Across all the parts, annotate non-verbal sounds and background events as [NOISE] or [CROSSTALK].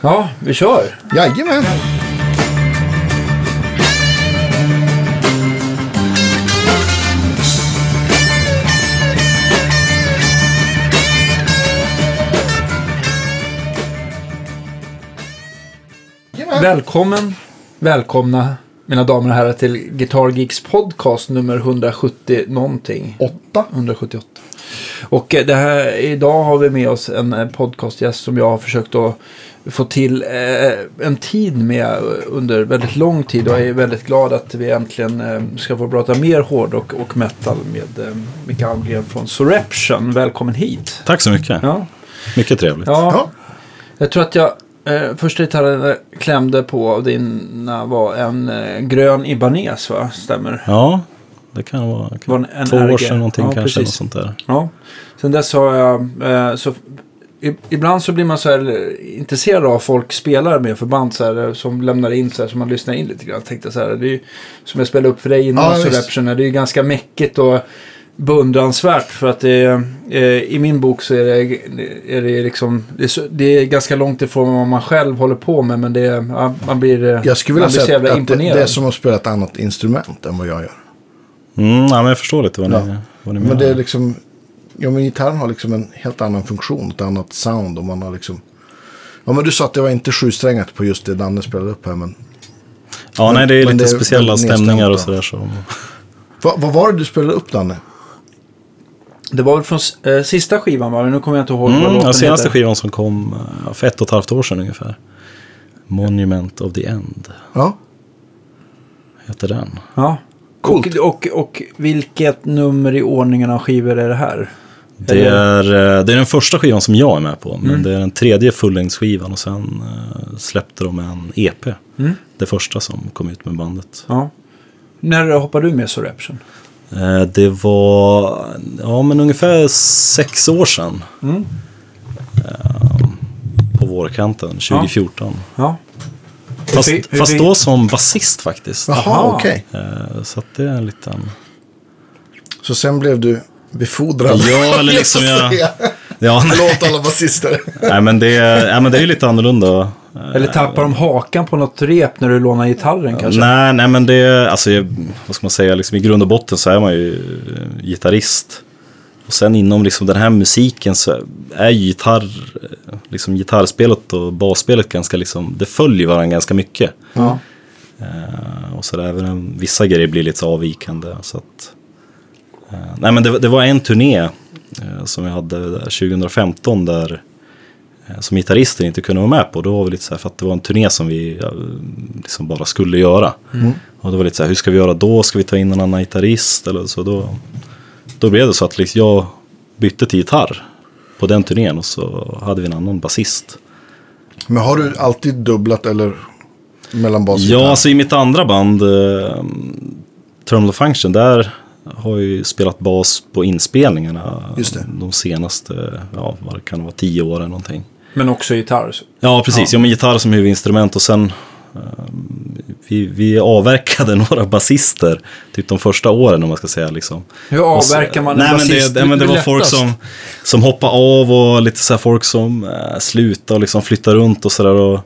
Ja, vi kör. Jajamän. Välkommen, välkomna mina damer och herrar till Guitar Geeks podcast nummer 170 någonting. Åtta. 178. Och eh, det här, idag har vi med oss en eh, podcastgäst som jag har försökt att få till eh, en tid med under väldigt lång tid. Och jag är väldigt glad att vi äntligen eh, ska få prata mer hårdrock och metal med eh, Micke Almgren från Soreption. Välkommen hit. Tack så mycket. Ja, Mycket trevligt. ja. Ja. jag tror att jag eh, första gitarren jag klämde på av dina var en eh, grön Ibanez va? Stämmer? Ja, det kan vara Var kan, en två RG. år sedan någonting Ja, kanske. Något sånt där. Ja, sen dess har jag... Eh, så, ibland så blir man så här intresserad av folk spelar med förband så här, som lämnar in så här, som man lyssnar in lite grann. Tänkte så här, det är ju, som jag spelade upp för dig innan Ja. Surreption, det är ju ganska mäckigt och beundransvärt för att det eh, i min bok så är det, är det liksom, det är, så, det är ganska långt ifrån vad man själv håller på med men det är, ja, man blir, eh, Jag skulle man vilja blir så säga jävla att det, imponerad. det är som att spela ett annat instrument än vad jag gör. Mm, ja, men jag förstår lite vad ni, Ja. vad ni menar. Men det är liksom, ja men gitarren har liksom en helt annan funktion, ett annat sound och man har liksom, ja men du sa att det var inte sjusträngat på just det Danne spelade upp här men, ja, nej, det är men lite det är speciella stämningar och sådär. Så. vad, vad var det du spelade upp Danne? Det var väl från eh, sista skivan va? Nu kommer jag inte ihåg vad Mm, låten ja, senaste heter. skivan som kom eh, för ett och ett halvt år sedan ungefär. Monument of the End Ja, heter den. Ja. Coolt. Och, och, och vilket nummer i ordningen av skivor är det här? Det är, eh, det är den första skivan som jag är med på. Men Mm. det är den tredje fullängdsskivan och sen eh, släppte de en EP. Mm. Det första som kom ut med bandet. Ja. När hoppade du med Soreption? Eh, Det var ja, men ungefär sex år sedan. Mm. På vårkanten 2014. Ja. Fast, Hur hur fast då som basist faktiskt. jaha okej. Eh, Så att det är en liten... Så sen blev du befordrad. Ja, [LAUGHS] eller liksom Jag jag... Ja, nej, [LAUGHS] Förlåt alla basister. [LAUGHS] nej, men det, är- ja, men det är ju lite annorlunda. Eller tappar de hakan på något rep när du lånar gitarren kanske? Nej, nej, men det är, alltså, vad ska man säga, liksom, i grund och botten så är man ju eh, gitarrist. Och sen inom liksom, den här musiken så är ju gitarr, eh, liksom, gitarrspelet och basspelet ganska, liksom, det följer varandra ganska mycket. Ja. Eh, och så där, även om vissa grejer blir lite avvikande. Så att, nej, men det, det var en turné eh, som jag hade där 2015 där eh, som gitarrister inte kunde vara med på. Då var vi lite så här, för att det var en turné som vi ja, liksom bara skulle göra. Och då var det lite så här, hur ska vi göra då? Ska vi ta in en annan gitarrist? Eller så då, då blev det så att liksom jag bytte till gitarr på den turnén och så hade vi en annan basist. Men har du alltid dubblat eller mellan bas och Ja, alltså i mitt andra band, eh, Terminal Function, där har ju spelat bas på inspelningarna Just det. de senaste, ja vad det kan vara, tio åren någonting. Men också gitarr. Ja, precis. Ja. Jag med gitarr som huvudinstrument och sen eh, vi, vi avverkade [LAUGHS] några basister typ de första åren om man ska säga liksom. Hur avverkar man en nej, men basist? det, nej, men det var folk som, som hoppade av och lite så här folk som eh, slutade och liksom flyttade runt och sådär.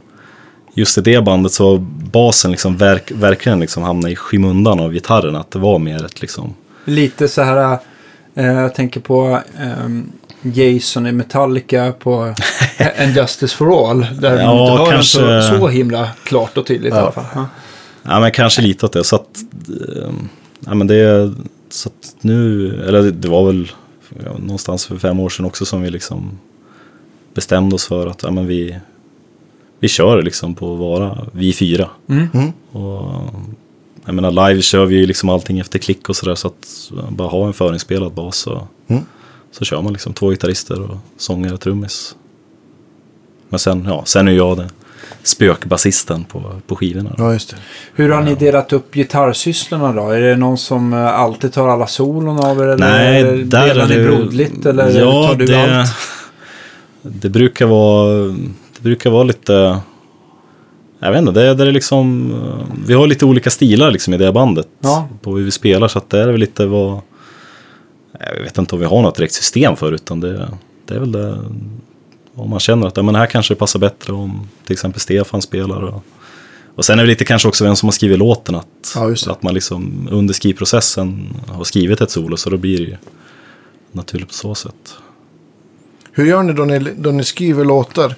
Just i det bandet så var basen liksom verk, verkligen liksom hamnade i skymundan av gitarren. Att det var mer ett liksom... Lite så här, eh, jag tänker på ehm, Jason i Metallica på [LAUGHS] En Justice for All. Där Ja, man inte hör kanske- den så, så himla klart och tydligt i alla fall. Ja. Ja, men kanske lite åt det. Så att, eh, ja, men det, så att nu, eller det, det var väl ja, någonstans för fem år sedan också som vi liksom bestämde oss för att ja, men vi, vi kör liksom på att vara vi fyra. Mm. Mm. Och, jag menar live kör vi ju liksom allting efter klick och sådär så att bara ha en förinspelad bas så, Mm. så kör man liksom två gitarrister och sångare och trummis. Men sen, ja, sen är jag den spökbasisten på, på skivorna. Ja, just det. Hur har ni delat upp gitarrsysslorna då? Är det någon som eh, alltid tar alla solon av er? Eller Nej, där delar är ni det... broderligt? Eller ja, tar du det, allt? Det brukar vara, det brukar vara lite... Jag vet inte, det, det är liksom... Vi har lite olika stilar liksom i det bandet. Ja. På hur vi spelar, så att det är väl lite vad... Jag vet inte om vi har något direkt system för utan det, det är väl det om man känner att ja, men här kanske det passar bättre om till exempel Stefan spelar. Och, och sen är det lite kanske också vem som har skrivit låten. Att, Ja, det. att man liksom under skrivprocessen har skrivit ett solo så då blir det ju naturligt på så sätt. Hur gör ni då ni, då ni skriver låtar?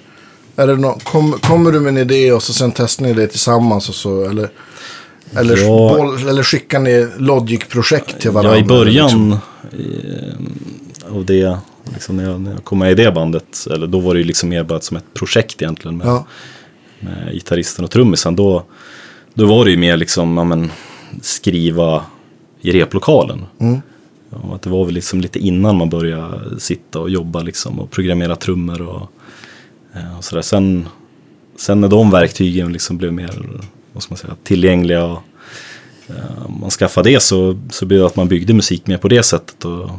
Är det nå, kom, kommer du med en idé och så sen testar ni det tillsammans och så? Eller, eller, Ja. boll, eller skickar ni Logic-projekt till varandra? Ja, i början liksom? eh, av det, liksom när, jag, när jag kom med i det bandet, eller då var det ju liksom mer bara som ett projekt egentligen med, Ja, med gitarristen och trummisen. Då, då var det ju mer liksom, ja, men, skriva i replokalen. Mm. Ja, att det var väl liksom lite innan man började sitta och jobba liksom och programmera trummor och, eh, och sådär. Sen, sen när de verktygen liksom blev mer vad ska man säga, tillgängliga och eh, man skaffade det så, så blev det att man byggde musik mer på det sättet. Och,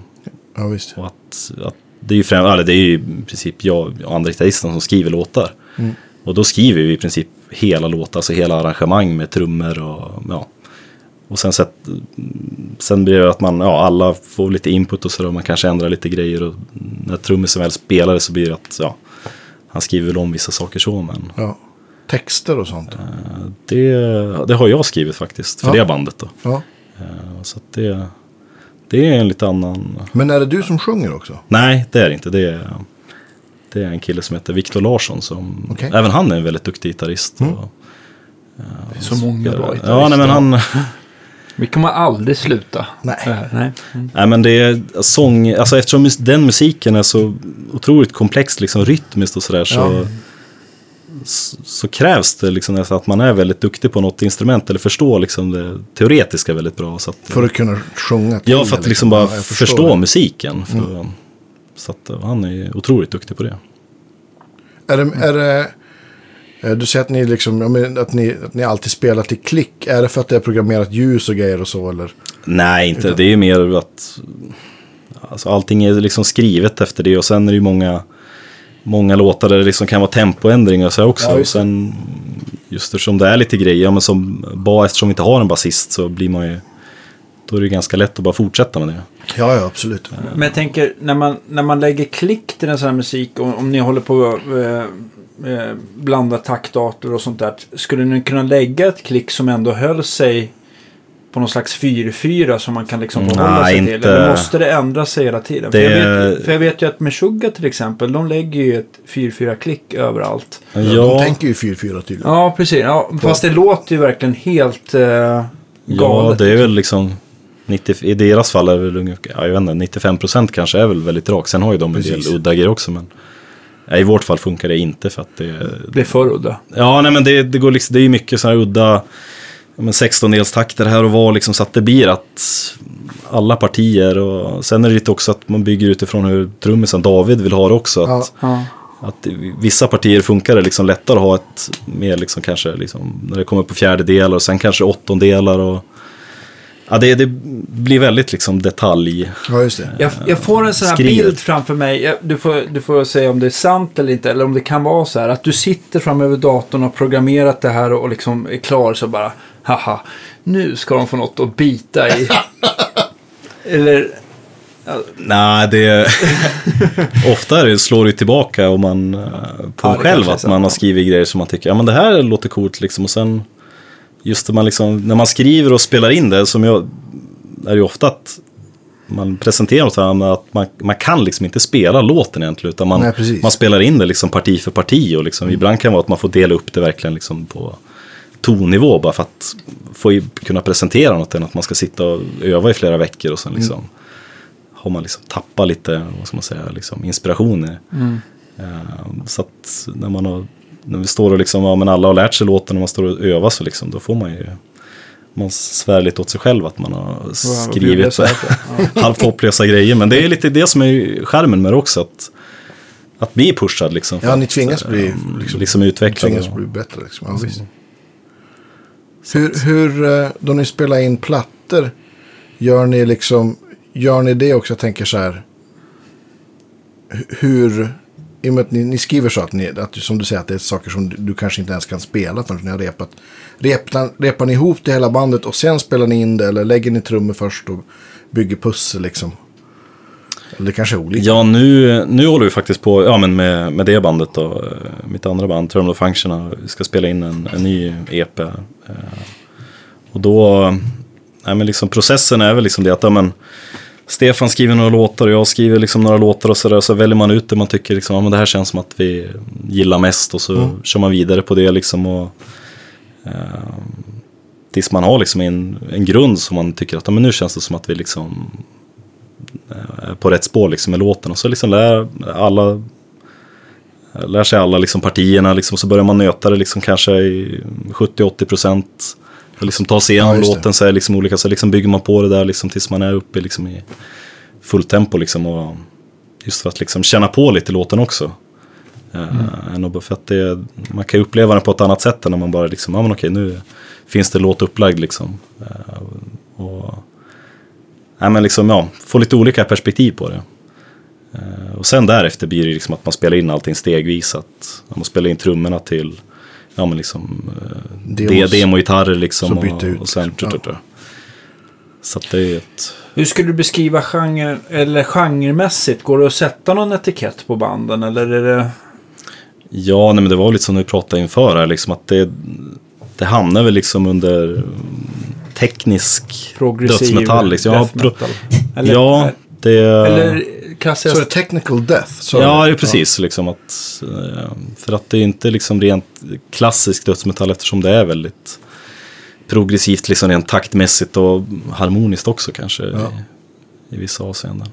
ja visst. och att, att det är ju främ, eller det är ju i princip jag och andra gitarrister som skriver låtar. Mm. Och då skriver vi i princip hela låtar, alltså hela arrangemang med trummor och ja. Och sen, sett, sen blir det att man, ja, alla får lite input och sådär. Man kanske ändrar lite grejer och när trummisen väl spelar det så blir det att, ja, han skriver väl om vissa saker så men Ja. Texter och sånt. eh, det, det har jag skrivit faktiskt för Ja. det bandet då. Ja. Eh, Så att det, det är en lite annan, Men är det du som sjunger också? Nej, det är det inte. Det är, det är en kille som heter Viktor Larsson. Som, Okej. Även han är en väldigt duktig gitarrist. Mm. Och, Det är så många bra gitarrister. ja, nej, men han, [LAUGHS] Vi kommer aldrig sluta. Nej. Nej. Mm. nej, men det är sång, alltså eftersom den musiken är så otroligt komplex, liksom rytmiskt och sådär. Så, Ja. så, så krävs det liksom att man är väldigt duktig på något instrument eller förstår liksom det teoretiska väldigt bra. Så att, För att kunna sjunga till ja, för att det, liksom bara Ja, förstå det. Mm. musiken. För, Så att, han är otroligt duktig på det. Är det, är det, du säger att ni, liksom, att, ni, att ni alltid spelar till klick. Är det för att det är programmerat ljus och grejer och så? Eller? Nej, inte. Utan- Det är ju mer att alltså, allting är liksom skrivet efter det och sen är det ju många, många låtar där det liksom kan vara tempoändringar och så också. Ja, och just det. sen just eftersom det är lite grejer, ja, men som ba, eftersom vi inte har en basist så blir man ju, då är det ju ganska lätt att bara fortsätta med det. Ja, ja, absolut. Men jag tänker, när man, när man lägger klick till en sån här musik, om, om ni håller på eh, eh, blanda taktarter och sånt där. Skulle ni kunna lägga ett klick som ändå höll sig på någon slags 4-4 som man kan liksom förhålla Nej, sig till? inte- Eller måste det ändra sig hela tiden? Det- För, jag vet, för jag vet ju att Meshuggah till exempel, de lägger ju ett 4-4-klick överallt. Ja. Ja, De tänker ju 4-4 tydligen. Ja, precis. Ja, fast det låter ju verkligen helt eh, ja, galet. det är väl liksom 90, I deras fall är det väl ungefär, ja, jag vet inte, 95% kanske är väl väldigt rak. Sen har ju de en Precis. del udda grejer också. Men i vårt fall funkar det inte för att det, Det blir för udda. Ja, nej men det, det, går liksom, det är mycket så här udda ja, men 16-delstakter här och var liksom så att det blir att alla partier och sen är det lite också att man bygger utifrån hur trummisen David vill ha det också. Att, Ja. Ja. att vissa partier funkar det liksom lättare att ha ett mer liksom kanske liksom när det kommer på fjärdedelar och sen kanske åttondelar och ja, det, det blir väldigt liksom detalj. Ja, just det. Jag, jag får en sån här Skrivet. bild framför mig. Du, får, du får säga om det är sant eller inte. Eller om det kan vara så här. Att du sitter framöver datorn och har programmerat det här och liksom är klar. Så bara, haha, nu ska de få något att bita i. [LAUGHS] eller, Nej, det... [LAUGHS] ofta det, slår det tillbaka om man, eh, på Ja, själv att man har ja. skrivit grejer som man tycker, ja men det här låter coolt liksom. Och sen, just när man, liksom, när man skriver och spelar in det, som jag, är ju ofta att man presenterar åt varandra att man, man kan liksom inte spela låten egentligen. Utan man, Nej, man spelar in det liksom parti för parti. Och liksom, ibland kan det vara att man får dela upp det verkligen liksom på tonnivå. Bara för att få kunna presentera något än att man ska sitta och öva i flera veckor. Och sen liksom, har man liksom tappat lite, vad ska man säga, liksom inspiration i. mm. Eh, Så att när man har, när vi står och liksom, ja men alla har lärt sig låten och man står och övar så liksom, då får man ju, man svär lite åt sig själv att man har skrivit så [LAUGHS] halvt hopplösa grejer. Men det är lite det som är skärmen med det också, att, att bli pushad liksom. Ja, ni att, tvingas bli, eh, liksom, liksom utvecklade. tvingas bli bättre. Liksom. Ja, visst. Hur, hur, eh, då ni spelar in plattor, gör ni liksom, gör ni det också? Jag tänker så här, hu- hur, i och med att ni, ni skriver så att, ni, att som du säger att det är saker som du, du kanske inte ens kan spela förrän ni har repat. Repar, repar ni ihop det hela bandet och sen spelar ni in det eller lägger ni trummor först och bygger pussel liksom? Eller Det kanske är olika. Ja, nu, nu håller vi faktiskt på ja, men med, med det bandet då. Eh, mitt andra band, Terminal Function, vi ska spela in en, en ny EP. Eh, och då, nej, men liksom processen är väl liksom det att ja, men, Stefan skriver några låtar och jag skriver liksom några låtar och sådär. Så väljer man ut det man tycker liksom, ja, men det här känns som att vi gillar mest och så kör man vidare på det liksom. Och, eh, tills man har liksom en, en grund som man tycker att ja, men nu känns det som att vi liksom är på rätt spår liksom med låten. Och så liksom lär alla lär sig alla liksom partierna liksom, så börjar man nöta det liksom kanske i 70-80 procent. Och liksom ta sig igenom Ja, låten så är liksom olika, så liksom bygger man på det där liksom tills man är uppe liksom i fullt tempo liksom. Och just för att liksom känna på lite låten också. Uh, än att- för att det, man kan ju uppleva den på ett annat sätt än när man bara liksom, ja men okej nu finns det låt upplagd liksom. Eh, och, nej, men liksom, ja, få lite olika perspektiv på det. Eh, och sen därefter blir det liksom att man spelar in allting stegvis. Att man spelar in trummorna till ja, men liksom, eh, Demos. de- demogitarrer liksom. Och, ut, och sen, liksom. Ja. Så att det är ett... Hur skulle du beskriva genre, eller genremässigt? Går det att sätta någon etikett på banden? Eller är det... Ja, nej, men det var lite som vi pratade inför här, liksom att det, det hamnar väl liksom under teknisk Progressiv dödsmetall. Liksom. Ja, pro, ja, det... eller Så klassiskt... är det technical death? Så ja, det är precis. Liksom att, eh, för att det är inte liksom rent klassisk dödsmetall eftersom det är väldigt progressivt, liksom rent taktmässigt och harmoniskt också kanske Ja. i, i vissa avseenden.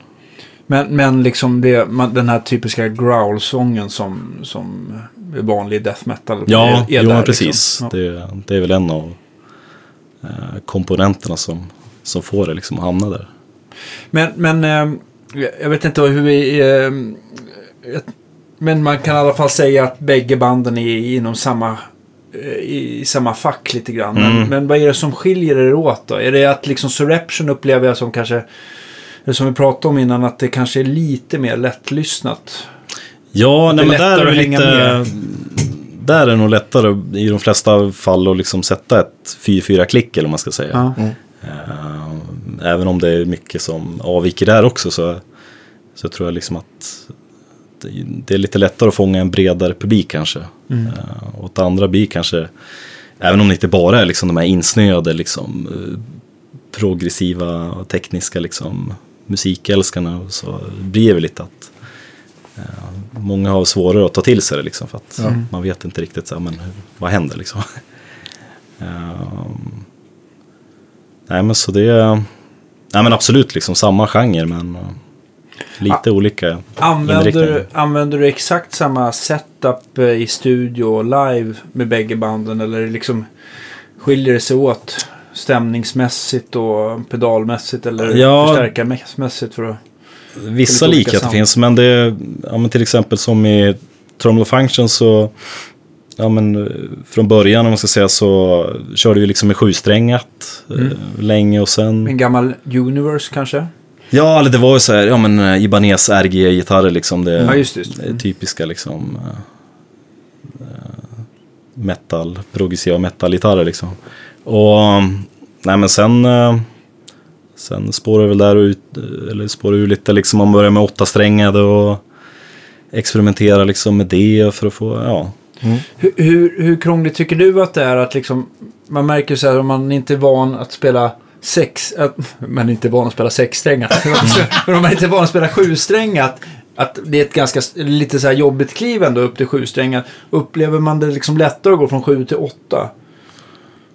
Men, men liksom det, man, den här typiska growl-sången som, som är vanlig death metal. Ja, är, är jo, där, men precis. Liksom. Ja. Det, det är väl en av eh, komponenterna som, som får det liksom att hamna där. Men, men eh, jag vet inte hur vi... Eh, men man kan i alla fall säga att bägge banden är inom samma, eh, i samma fack lite grann. Men, Mm. men vad är det som skiljer er åt då? Är det att liksom Surreption upplever jag som kanske... Eller som vi pratade om innan, att det kanske är lite mer lättlyssnat. Ja, Det nej, är men där är det lite... med. Där är det nog lättare i de flesta fall att liksom sätta ett 4-4-klick eller vad man ska säga. Ja. Eh, Även om det är mycket som avviker där också så, så tror jag liksom att det, det är lite lättare att fånga en bredare publik kanske. Mm. Eh, Och att andra blir kanske, även om det inte bara är liksom de här insnöade liksom, eh, progressiva och tekniska liksom, musikälskarna så blir det väl lite att eh, många har svårare att ta till sig det liksom för att man vet inte riktigt så här, men hur, vad händer liksom. [LAUGHS] Ehm, nej men så det nej men absolut liksom samma genre men eh, lite olika Använder, använder du exakt samma setup eh, i studio och live med bägge banden? Eller liksom, skiljer det sig åt stämningsmässigt och pedalmässigt? Eller Ja. förstärkarmässigt? För att... Vissa likheter finns men det, ja men till exempel som i Terminal Function så Ja men eh, från början om man ska säga så körde vi liksom med sjusträngat Mm. eh, länge och sen En gammal Universe kanske? Ja, eller det var ju så här, ja men eh, Ibanez RG-gitarrer liksom. Det, Ja, just just är typiska liksom metal, progressiva metal-gitarrer liksom. Och mm, nej men sen, sen spårar väl där ut, eller spårar ur lite liksom. Man börjar med åtta strängade och experimentera liksom med det för att få, ja. Hur, hur, hur krångligt tycker du att det är att liksom, man märker så här om man inte är van att spela sex, att, man är inte van att spela sexsträngat, [LAUGHS] men om man inte är van att spela sjusträngat, att det är ett ganska lite så här jobbigt kliv ändå upp till sjusträngat. Upplever man det liksom lättare att gå från sju till åtta?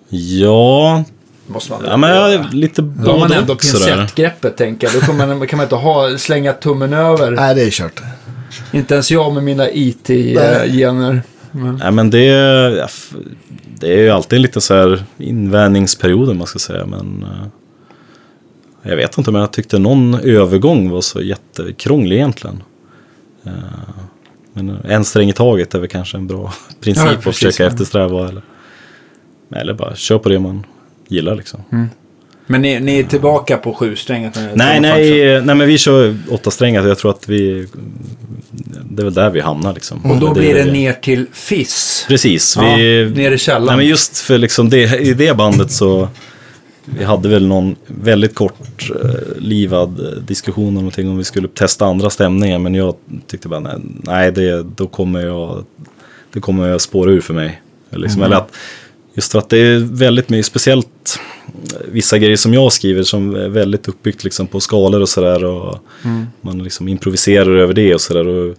Ja, Måste man ja men jag lite Då har man både ändå pincettgreppet tänker jag. Då kan man, kan man inte ha, slänga tummen över. Nej, det är kört. Inte ens jag med mina IT-gener. Men, Nej men det, det är ju alltid lite så här invänjningsperioder man ska säga. Men eh, jag vet inte om jag tyckte någon övergång var så jättekrånglig egentligen. Eh, Men en sträng i taget är väl kanske en bra [LAUGHS] princip Ja, att försöka eftersträva. Eller, eller bara kör på det man gillar liksom. Men ni, ni är tillbaka på det är Nej, nej, nej, men vi kör åtta strängar. Jag tror att vi... Det är väl där vi hamnar liksom. Och då Det blir det det- ner till Fiss. Precis. Ja, Vi, ner i källaren. Nej, men just för liksom det, i det bandet så vi hade väl någon väldigt kort eh, livad diskussion om någonting om vi skulle testa andra stämningar. Men jag tyckte bara nej, nej det, då kommer jag, det kommer jag spåra ur för mig. Liksom, Eller att, just för att det är väldigt mycket, speciellt vissa grejer som jag skriver som är väldigt uppbyggt liksom, på skalor och sådär. Och Man liksom improviserar över det och sådär.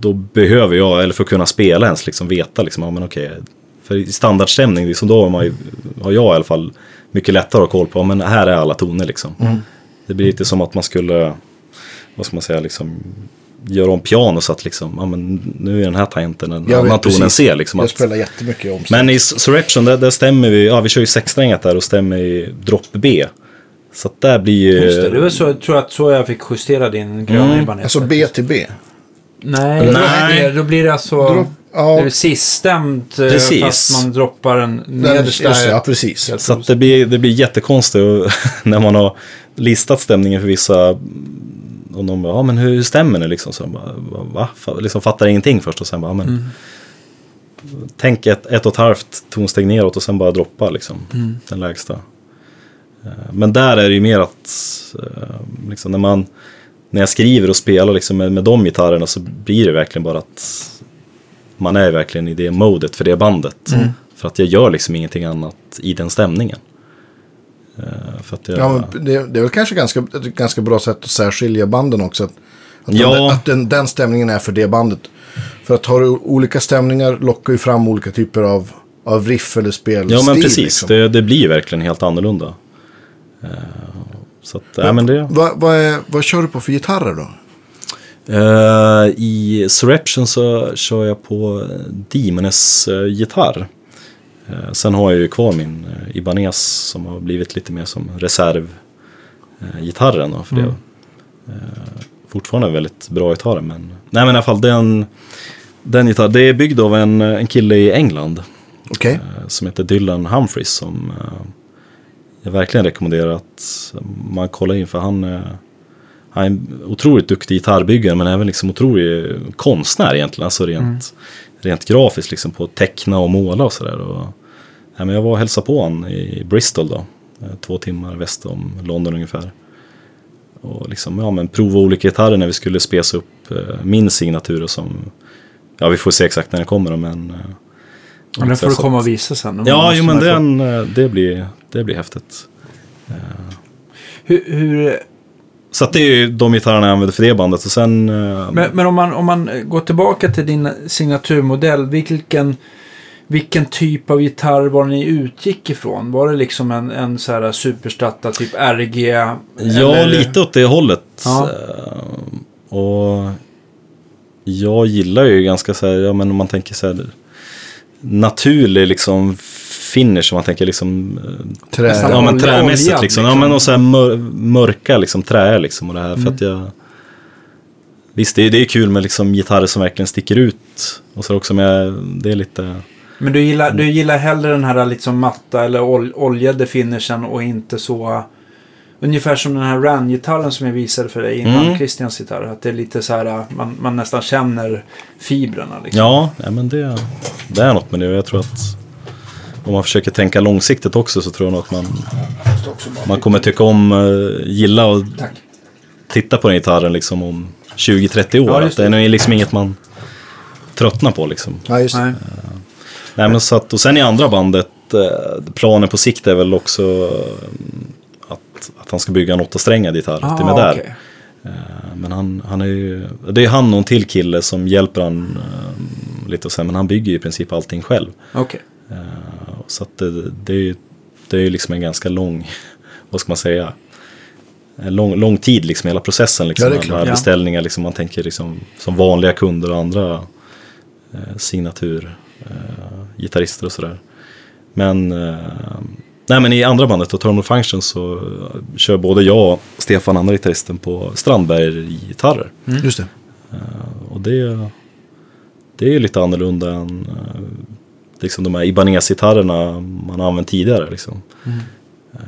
Då behöver jag, eller för att kunna spela ens, liksom veta liksom, ja, men okej, för i standardstämning, liksom, då har, man ju, har jag i alla fall mycket lättare att ha koll på, men här är alla toner liksom. Det blir lite som att man skulle, vad ska man säga, liksom göra om piano så att liksom, ja men nu är den här tangenten en Jag annan ton än. C. Liksom, Jag att, spelar jättemycket om. men i Surrection, där, där stämmer vi, ja vi kör ju sexsträngat där och stämmer i drop B. Så att där blir ju... Just det, det var så, jag tror att så jag fick justera din gröna Mm. Alltså B till B. Nej, nej. Det, då blir det alltså... Drop- ja. Det är siststämt eh, Precis. fast man droppar den nedersta. just, det, ja, precis. Så att det blir, det blir jättekonstigt [LAUGHS] när man har listat stämningen för vissa. Och de bara, ja men hur stämmer det liksom? Så de bara, va? Liksom fattar ingenting först och sen bara, men. Tänk ett, ett och ett halvt tonsteg neråt och sen bara droppa liksom. Den lägsta. Eh, Men där är det ju mer att, eh, liksom när man, när jag skriver och spelar liksom med, med de gitarrerna så blir det verkligen bara att man är verkligen i det modet för det bandet. För att jag gör liksom ingenting annat i den stämningen. Eh, För att jag, Ja, men det, det är väl kanske ganska, ett ganska bra sätt att särskilja banden också. Att, att, Ja. den, att den, den stämningen är för det bandet. För att har du olika stämningar lockar ju fram olika typer av, av riff eller spelstil. ja men precis, liksom. det, det blir ju verkligen helt annorlunda. Eh, Så att, ja, men det... Vad, vad, är, vad kör du på för gitarrer då? Eh, I Surrection så kör jag på Demones uh, gitarr. Eh, sen har jag ju kvar min uh, Ibanez som har blivit lite mer som reservgitarren. Uh, för det. Eh, fortfarande en väldigt bra gitarr men... Nej men i alla fall den, den gitarren. Det är byggd av en, en kille i England. Eh, som heter Dylan Humphries som eh, jag verkligen rekommenderar att man kollar in för han, eh, han är en otroligt duktig gitarrbyggare men även liksom otrolig konstnär egentligen. Alltså rent, rent grafiskt liksom på att teckna och måla och sådär. Och, ja, men jag var och hälsade på honom i Bristol då. eh, Två timmar väst om London ungefär. Och liksom, ja men prova olika gitarrer när vi skulle spesa upp eh, min signatur och som, ja vi får se exakt när den kommer men. eh, Men den får du komma och visa sen. Ja, jo men den, eh, det blir, det blir häftigt. Hur, hur, Så att det är ju de gitarrerna jag använder för det bandet och sen... eh, men men om, man, om man går tillbaka till din signaturmodell. Vilken, vilken typ av gitarr var ni utgick ifrån? Var det liksom en, en så här superstatta typ RG? Ja, eller- lite åt det hållet. Ja. Eh, Och jag gillar ju ganska så här, ja men om man tänker så här naturlig liksom finish, om man tänker liksom eh, Trä. Ja men trämässigt oljad, liksom. Ja liksom. men och så här mör, mörka liksom trä liksom och det här. För att jag... Visst det är, det är kul med liksom gitarrer som verkligen sticker ut. Och så också med, det är lite... Men du gillar, du gillar hellre den här liksom matta eller ol, oljade finishen och inte så... Ungefär som den här Ran-gitarren som jag visade för dig innan Mm. Christians gitarr. Att det är lite så här, man, man nästan känner fibrerna liksom. Ja, ja men det, det är något med det. Jag tror att om man försöker tänka långsiktigt också så tror jag nog att man, man kommer tycka om, eh, gilla och Tack. titta på den gitarren liksom om 20-30 år. Ja, att just det är liksom inget man tröttnar på liksom. Ja, just det. Nej. Men så att, och sen i andra bandet, eh, planen på sikt är väl också eh, att, att han ska bygga en åttasträngad gitarr till Ah, där. okej. Eh, Men han, han är ju, det är han och en till kille som hjälper han eh, lite och sen, men han bygger ju i princip allting själv. Okej. Eh, Så att det, det är ju det är ju liksom en ganska lång, [LAUGHS] vad ska man säga, en lång, lång tid liksom hela processen liksom. Ja, alla ja. beställningar liksom, man tänker liksom som vanliga kunder och andra eh, signatur, eh, gitarrister och sådär. Men, eh, nej men i andra bandet, då, Terminal Function, så eh, kör både jag och Stefan, andra gitarristen, på Strandberg-gitarrer. Just det. Och det, det är ju lite annorlunda än eh, liksom de här Ibanez-gitarrerna man har använt tidigare. Liksom. Eh,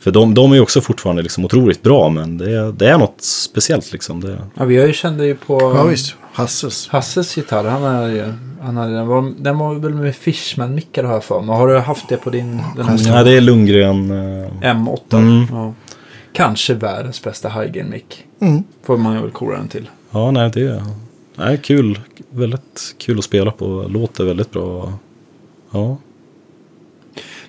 För de, de är ju också fortfarande liksom otroligt bra, men det är, det är något speciellt. Liksom. Det, Ja, vi har ju kände ju på Ja, visst. Hasses. Hasses gitarr, han är ju... Han hade, den, var, den var väl med Fishman-mickar har jag för mig. Har du haft det på din... Den här Nej, det är Lundgren. eh, M8? Mm. Ja. Kanske världens bästa high-gain mick. Mm. Får man väl kora den till. Ja, nej, det är nej, kul. Väldigt kul att spela på. Låter väldigt bra. Ja.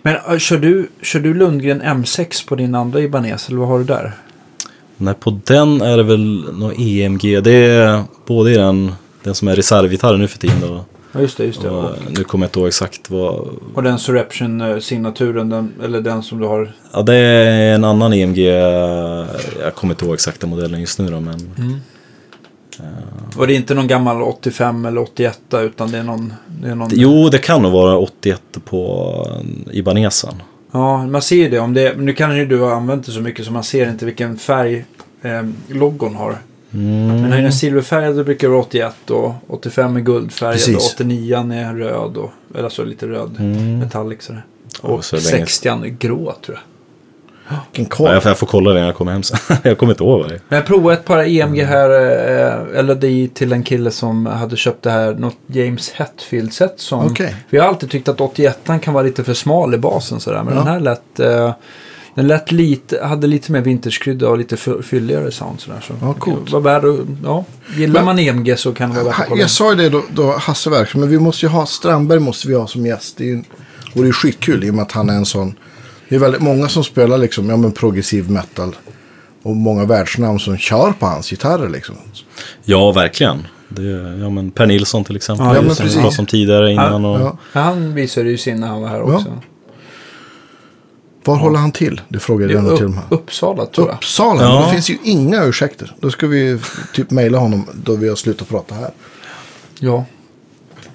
Men äh, kör, du, kör du Lundgren M6 på din andra Ibanez eller vad har du där? Nej, på den är det väl något EMG. Det är både i den, den som är reservgitarren nu för tiden. Då. Ja just det, just det. Och, Och, nu kommer jag inte ihåg exakt vad. och den Surreption-signaturen, den, eller den som du har. Ja, det är en annan EMG. Jag kommer inte ihåg exakta modellen just nu då, men. Och det är inte någon gammal 85 eller 81 utan det är någon... Det är någon Jo, det kan nog vara 81 på Ibanesen. Ja, man ser ju det. Om det. Nu kan ju du ha använt det så mycket så man ser inte vilken färg eh, logon har. Mm. Men har ju den silverfärgad brukar vara 81 och 85 är guldfärgad och Precis. 89 är röd. Och, eller så lite röd Mm. metallic sådär. Och länge- 60 är grå tror jag. Vilken Ja, koll. jag, får, jag får kolla det när jag kommer hem sen. [LAUGHS] jag kommer inte ihåg vad det är. Men jag provade ett par EMG här, eh, eller det till en kille som hade köpt det här, något James Hetfield-set som... Okej. För jag har alltid tyckt att 81 kan vara lite för smal i basen sådär, men Ja. den här lät... Den lät lite, hade lite mer vintagekrydda och lite fy- fylligare sound sådär. Så Ja, coolt. var värd att, ja, gillar Men- man EMG så kan det vara värt att kolla. Jag sa ju det då, då Hasse Werk, men vi måste ju ha Strandberg måste vi ha som gäst. Det är ju, vore ju skitkul i och med att han är en sån. Det är väldigt många som spelar liksom, ja men progressiv metal. Och många världsnamn som kör på hans gitarrer liksom. Ja, verkligen. Det, är- ja, men per Nilsson till exempel. Ja, men som vi precis. pratade om tidigare innan. Och, Ja. Ja, han visade ju sin när han var här Ja. också. Var håller han till? Det frågade Det jag till och med. Uppsala tror jag. Uppsala? Ja. Det finns ju inga ursäkter. Då ska vi typ mejla honom då vi har slutat prata här. Ja,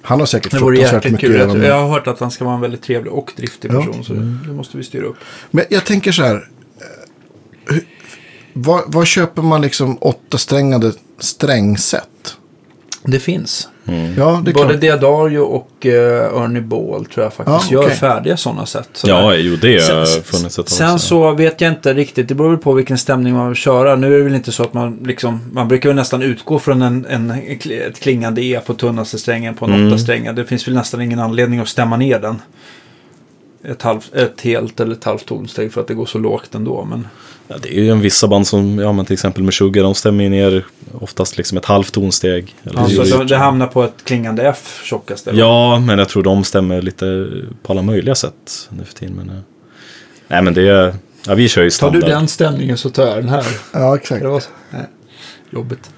Han har säkert fruktansvärt mycket kul. att göra Jag, har hört att han ska vara en väldigt trevlig och driftig Ja. person. Så det, det måste vi styra upp. Men jag tänker så här. eh, Vad, köper man liksom åtta strängade strängset? Det finns. Ja, det Både klart. Diadario och uh, Ernie Ball tror jag faktiskt Ja, gör okej. färdiga sådana sätt. Ja, jo, det har Sen- funnits ett Sen också. så vet jag inte riktigt, det beror väl på vilken stämning man vill köra. Nu är det väl inte så att man liksom, man brukar väl nästan utgå från en, en, ett klingande E på tunnaste strängen på en Mm. åtta strängar. Det finns väl nästan ingen anledning att stämma ner den. Ett, halvt, ett helt eller ett halvt tonsteg för att det går så lågt ändå. Men Ja, det är ju en vissa band som, ja men till exempel med Sugar, de stämmer ju ner oftast liksom ett halvt tonsteg. Eller alltså, det- så det hamnar på ett klingande F tjockast. eller? Ja, men jag tror de stämmer lite på alla möjliga sätt nu för tiden. Men, eh, nej, men det är, ja vi kör ju Tar standard. du den stämningen så tar jag den här. Ja, exakt. Det var så. Nej. Jobbigt.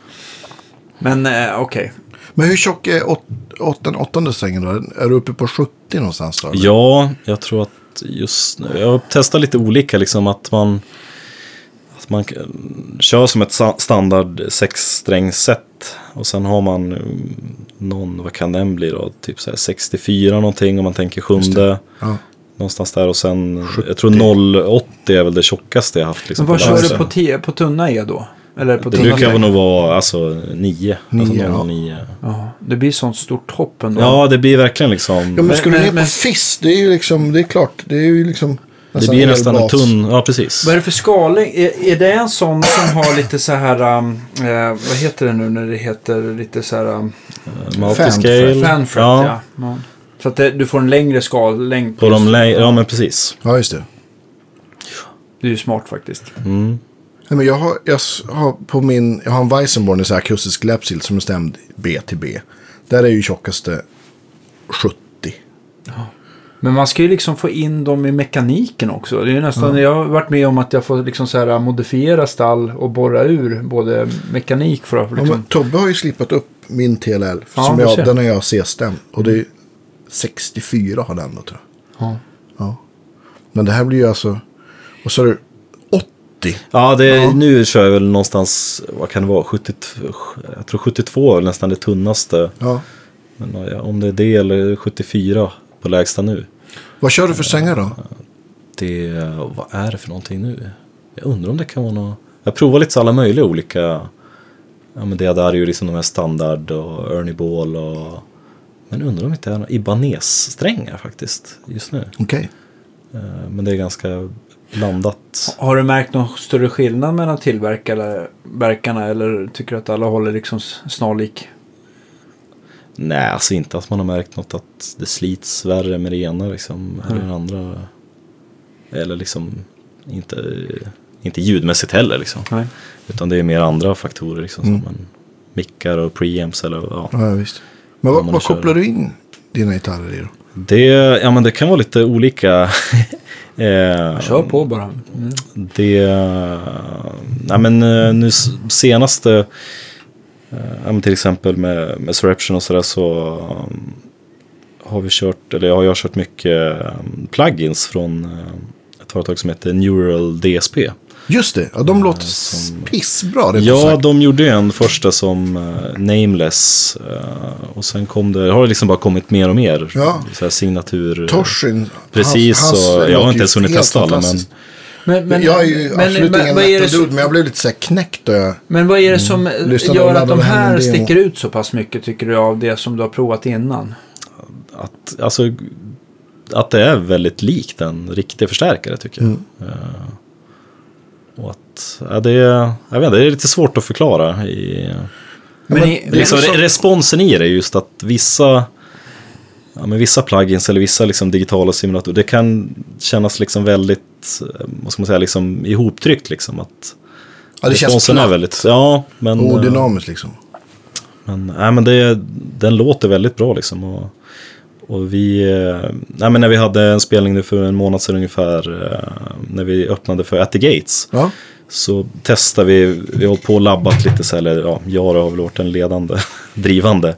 Men eh, okej. Men hur tjock är åt, åt den åttonde strängen då? Är du uppe på 70 någonstans då? eller? Ja, jag tror att just nu, jag har testat lite olika liksom att man att man kör som ett standard sexsträngsset och sen har man mm, någon, vad kan den bli då, typ så här 64 någonting om man tänker sjunde. Ja. Någonstans där och sen, 70. jag tror 080 är väl det tjockaste jag haft. Liksom, Men vad kör du på, på tunna E då? Eller på Det tunna brukar nog vara alltså 9. Alltså Nio, 0 ja. 9. Ja, det blir sånt stort hopp ändå. Ja, det blir verkligen liksom. Ja, men du men- ner men- på FIS? Det är ju liksom, det är klart. Det är ju liksom det blir nästan en tunn, ja precis. Vad är det för skaling? Är, är det en sån som har lite så här, eh, vad heter det nu när det heter lite så här, um, Multiscale. fanfret ja. ja. ja. Så att det, du får en längre skallängd. På de just- lä- ja men precis. Ja, just det. Det är ju smart faktiskt. Mm. Nej, men jag, har, jag har på min, jag har en Weissenborn, en akustisk läppsill som är stämd B till B. Där är ju tjockaste 70. Men man ska ju liksom få in dem i mekaniken också. Det är ju nästan, Jag har varit med om att jag får liksom så här modifiera stall och borra ur både mekanik för att Ja, liksom... men Tobbe har ju slipat upp min TLL. Ja, som jag, den har jag C-stämd. Och det är 64 har den då tror jag. Ja. Ja. Men det här blir ju alltså, vad sa du, 80? Ja, det, Ja. nu kör jag väl någonstans, vad kan det vara, 72, jag tror 72 är nästan det tunnaste. Ja. Men om det är det eller 74 på lägsta nu. Vad kör du för strängar då? Det, vad är det för någonting nu? Jag undrar om det kan vara något. Jag provar lite så alla möjliga olika. Ja men det där är ju liksom de här standard och Ernie Ball och. Men undrar om det inte är några Ibanez-strängar faktiskt just nu. Okej. Eh, Men det är ganska blandat. Har du märkt någon större skillnad mellan tillverkarna eller tycker du att alla håller liksom snarlik? Nej, alltså inte att man har märkt något att det slits värre med det ena liksom. Eller det andra. Eller liksom inte, inte ljudmässigt heller liksom. Nej. Utan det är mer andra faktorer liksom. Mm. Som mickar och preamps eller ja. Ja, visst. Men vad, vad kopplar du in dina gitarrer i då? Det, ja, men det kan vara lite olika. [LAUGHS] eh, Kör på bara. Mm. Det, nej men eh, nu senaste, eh, till exempel med, med Surreption och sådär så um, har vi kört, eller har jag kört mycket um, plugins från eh, ett företag som heter Neural DSP. Just det, ja, de låter som- pissbra. Ja, sagt. de gjorde ju en första som eh, Nameless eh, och sen kom det, har det liksom bara kommit mer och mer. Ja. Så här signatur. Torsin. Precis, hans- hans och jag har inte ens hunnit testa alla men fantastiskt. Men, jag är ju absolut ingen vad är det metal som- dude, men jag blev lite så här knäckt jag... Men vad är det som eh, Lyssnade gör att de här sticker ut så pass mycket tycker du av det som du har provat innan? att, alltså, att det är väldigt likt en riktig förstärkare tycker jag. Eh, och att, ja, det, är, jag vet inte, det är lite svårt att förklara. I, Men, men i, är liksom, så- re- responsen i det är just att vissa, ja, men vissa plugins eller vissa liksom, digitala simulatorer, det kan kännas liksom väldigt, eh, vad ska man säga, liksom ihoptryckt liksom. Att Ja, det känns responsen är väldigt, ja, men... eh, Odynamiskt liksom. Men, nej, men det, den låter väldigt bra liksom. Och, och vi, eh, när vi hade en spelning nu för en månad sedan ungefär, eh, när vi öppnade för At the Gates, Ja, så testade vi, vi har hållit på och labbat lite så här, eller ja, jag har väl varit den ledande, [LAUGHS] drivande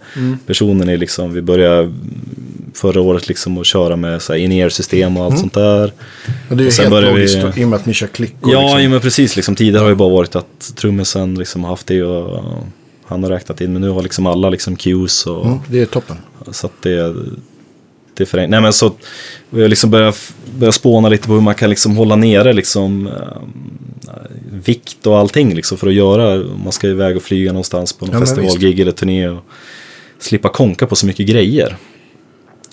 personen i liksom, vi började förra året liksom att köra med så här in-ear system och allt sånt där. och det är ju Och helt vi- logiskt då, i och med att ni kör klickor. Ja, liksom. jo, men precis. Liksom, tidigare har ju bara varit att trummisen liksom har haft det och han har räknat in. Men nu har liksom alla liksom cues och Mm, det är toppen. så att det, det är förenk- Nej men så vi har liksom börjat, börjat spåna lite på hur man kan liksom hålla nere liksom eh, vikt och allting liksom för att göra. om Man ska iväg och flyga någonstans på någon Ja, festivalgig eller turné och slippa konka på så mycket grejer.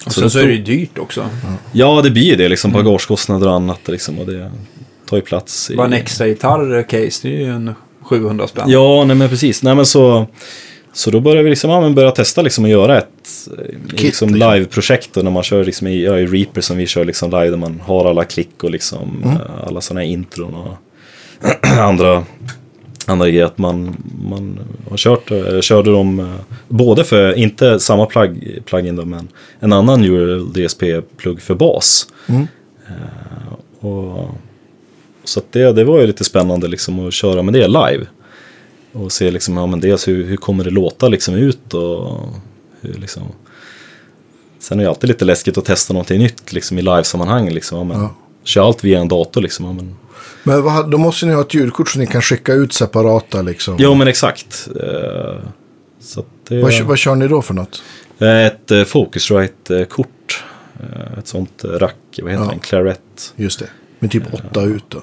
och så sen så är det ju dyrt också. Ja, det blir ju det liksom. Bagagekostnader och annat liksom. Och det tar ju plats. i- Bara en extra gitarr-case, det är ju en 700 spänn. Ja, nej men precis. Nej men så, så då började vi liksom, ja, men börja testa liksom att göra ett eh, Kit, liksom, liksom. live-projekt. När man kör liksom i, ja, i Reaper som vi kör liksom live. Där man har alla klick och liksom Mm. eh, alla sådana här intron och [CLEARS THROAT] andra, andra grejer. Att man, man har kört, eller körde dem eh, både för, inte samma plug, plugin då, men en annan Neural DSP-plugg för bas. Mm. Eh, och, så det, det var ju lite spännande liksom att köra med det live. Och se liksom, ja men dels hur, hur kommer det låta liksom ut och hur liksom. Sen är det alltid lite läskigt att testa någonting nytt liksom i livesammanhang liksom. Ja, men, Ja. Kör allt via en dator liksom. Ja, men, Men vad, då måste ni ha ett ljudkort som ni kan skicka ut separata liksom. jo men exakt. Eh, så det Vad, vad kör ni då för något? är ett eh, Focusrite-kort. Eh, ett sånt eh, rack, vad heter Ja. den? Claret. Just det. Med typ åtta ut då.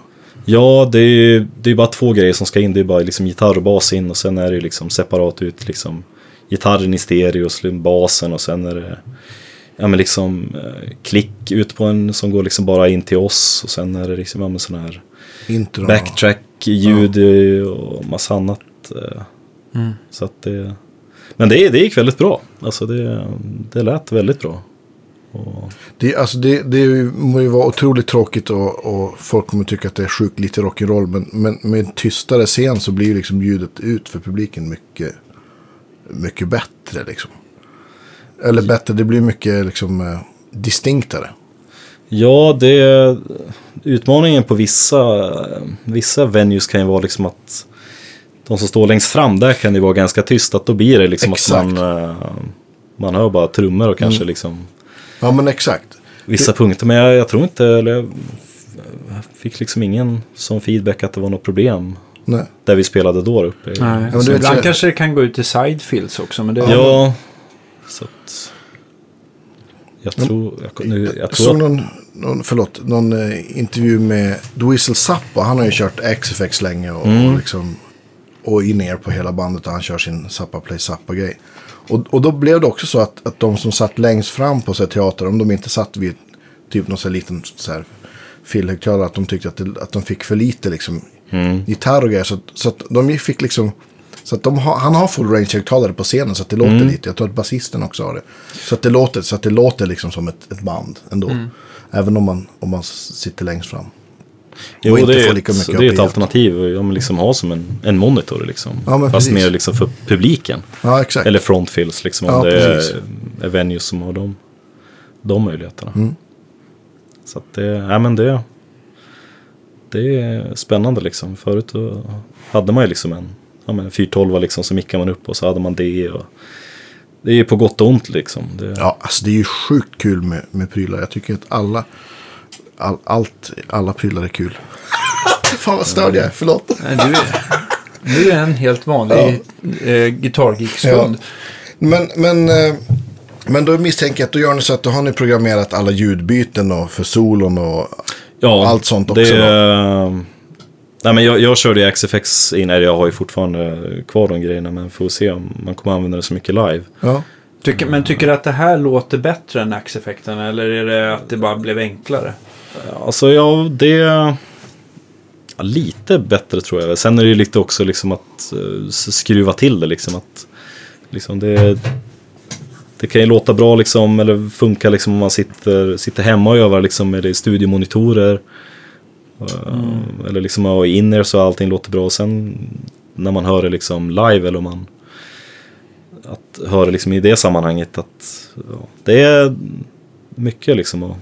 Ja, det är ju det är bara två grejer som ska in. Det är bara liksom gitarr och bas in och sen är det liksom separat ut liksom gitarren i stereo basen och sen är det ja, men liksom eh, klick ut på en som går liksom bara in till oss och sen är det liksom ja, men sån här Intro. backtrack-ljud och massa annat. eh. Mm. Så att det, men det, det gick väldigt bra. Alltså det, det lät väldigt bra. Och, Det, alltså det, det må ju vara otroligt tråkigt och, och folk kommer tycka att det är sjukt lite rock'n'roll. Men, men med en tystare scen så blir liksom ljudet ut för publiken mycket, mycket bättre. Liksom. Eller bättre, det blir mycket liksom, eh, distinktare. Ja, det utmaningen på vissa, vissa venues kan ju vara liksom att de som står längst fram där kan det vara ganska tyst. Att då blir det liksom Exakt. att man, eh, man hör bara trummor och kanske liksom Ja, men exakt. vissa punkter. Men jag, jag tror inte, eller jag fick liksom ingen som feedback att det var något problem Nej. där vi spelade då uppe. Nej. men du så vet, ibland kanske det kan gå ut i sidefields också. Men det, Ja, så att jag tror, jag, nu, jag Jag tror såg att, någon, någon, förlåt, någon eh, intervju med Dweezil Zappa. Han har ju kört XFX länge och, Mm. och, liksom, och in ner på hela bandet och han kör sin Zappa Play Zappa-grej. Och, och då blev det också så att, att de som satt längst fram på så här, teater, om de inte satt vid typ någon så här liten så här, fillhögtalare, att de tyckte att, det, att de fick för lite liksom, Mm. gitarr och grejer. Så, så att de fick liksom Så att de har, han har full range-högtalare på scenen så att det låter Mm. lite. Jag tror att basisten också har det. Så att det låter, så att det låter liksom som ett, ett band ändå. Mm. Även om man, om man sitter längst fram. Jo, Och inte det är, få lika ett, mycket det är ett alternativ. Om liksom ha som en, en monitor liksom. Ja, Fast mer liksom för publiken. Ja, exakt. Eller frontfills liksom. Om Ja, det precis. är, är venues som har de, de möjligheterna. Mm. Så att det, ja, men det, det är spännande liksom. Förut hade man ju liksom en, ja, men en 412 liksom så mickade man upp och så hade man det. Och, det är ju på gott och ont liksom. Det, Ja, alltså det är ju sjukt kul med, med prylar. Jag tycker att alla, all, allt, alla prylar är kul. [LAUGHS] Fan vad störd jag är, förlåt. Du är, du är en helt vanlig eh, gitarrgeekskund. Men, men, eh, men då misstänker jag att då gör ni så att då har ni programmerat alla ljudbyten och för solon och Ja, allt sånt också Det, då? nej, men jag, jag körde ju XFX in, eller jag har ju fortfarande kvar de grejerna, men får se om man kommer använda det så mycket live. Ja. Tycker, men tycker du att det här låter bättre än Axe-effekten? Eller är det att det bara blev enklare? Alltså ja, det... Ja, lite bättre tror jag. Sen är det ju lite också liksom att eh, skruva till det liksom. Att, liksom det, det kan ju låta bra liksom, eller funka liksom om man sitter, sitter hemma och övar liksom med studiomonitorer. Eh, Eller liksom ha in så allting låter bra. Sen när man hör det liksom live eller om man att höra liksom i det sammanhanget att ja, det är mycket liksom att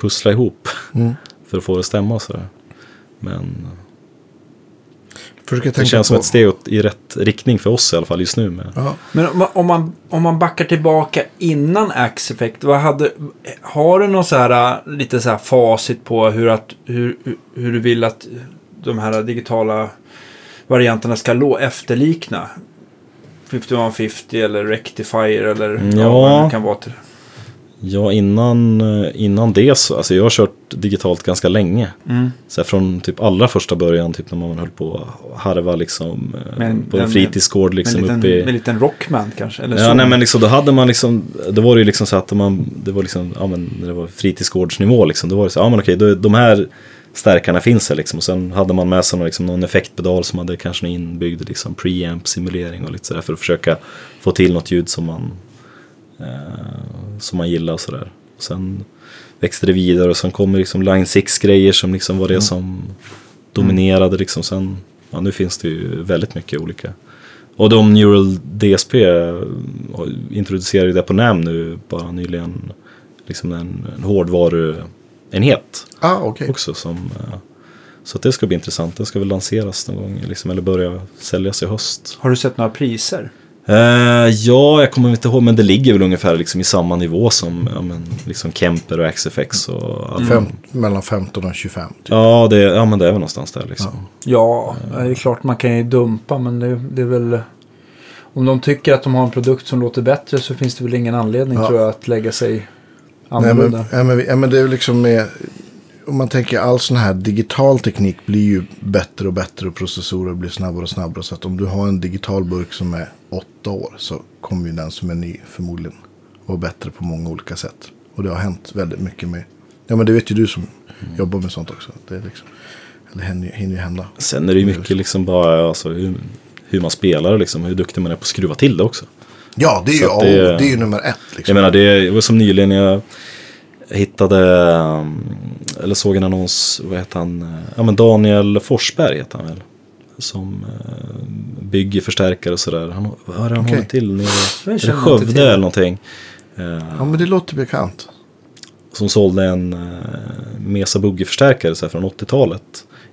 pussla ihop Mm. [LAUGHS] för att få det att stämma och sådär. Men det känns på. som ett steg i rätt riktning för oss i alla fall just nu. Med. Ja. Men om man, om man, om man backar tillbaka innan Axe-effekt, vad hade, har du någon så här, äh, lite så här facit på hur, att, hur, hur- du vill att de här digitala varianterna ska lå, efterlikna? 5150 eller Rectifier eller Mm, ja. vad det kan vara till. Ja, innan, eh, innan det så, alltså jag har kört digitalt ganska länge. Mm. Så från typ allra första början, typ när man höll på att harva liksom eh, Men på en fritidsgård Med liksom liten, uppe i... med en liten rockman kanske? Eller Ja, så. nej men liksom då hade man liksom, då var det ju liksom så att man, det var liksom, ja men det var fritidsgårdsnivå liksom, då var det så, ja men okej, då, de här stärkarna finns här liksom. Och sen hade man med sig någon, liksom, någon effektpedal som hade kanske en inbyggd liksom, preamp simulering och lite sådär för att försöka få till något ljud som man, eh, som man gillar och sådär. Sen växte det vidare och sen kommer liksom Line 6 grejer som liksom var det som dominerade liksom. Sen, ja nu finns det ju väldigt mycket olika. Och de Neural DSP eh, introducerade det på NAM nu bara nyligen. Liksom en, en hårdvaruenhet Ah, okej. också. Som, eh, så det ska bli intressant. Den ska väl lanseras någon gång liksom, eller börja säljas i höst. Har du sett några priser? Eh, ja, jag kommer inte ihåg, men det ligger väl ungefär liksom i samma nivå som ja, men, liksom Kemper och XFX. Och allt. Fem, mellan 15 och 25. Typ. Ja, det, ja, men det är väl någonstans där liksom. Ja, det är klart man kan ju dumpa men det, det är väl... Om de tycker att de har en produkt som låter bättre så finns det väl ingen anledning Ja. tror jag att lägga sig Nej, men, annorlunda. ja, men, ja, men det är ju liksom med, om man tänker all sån här digital teknik blir ju bättre och bättre och processorer blir snabbare och snabbare. Så att om du har en digital burk som är åtta år så kommer ju den som är ny förmodligen vara bättre på många olika sätt. Och det har hänt väldigt mycket med, ja men det vet ju du som jobbar med sånt också. Det är liksom, eller hinner, hinner ju hända. Sen är det ju mycket liksom bara alltså, hur, hur man spelar och liksom, hur duktig man är på att skruva till det också. Ja, det är, ju, det... det- är ju nummer ett. Jag Liksom. menar, det var som nyligen jag hittade, um, eller såg en annons, vad heter han, ja men Daniel Forsberg heter han väl. Som eh, bygger förstärkare och sådär. Han, vad har han Okej. hållit till Är det Skövde eller någonting? Eh, Ja, men det låter bekant. som sålde en Mesa Boogie-förstärkare så här, från 80-talet.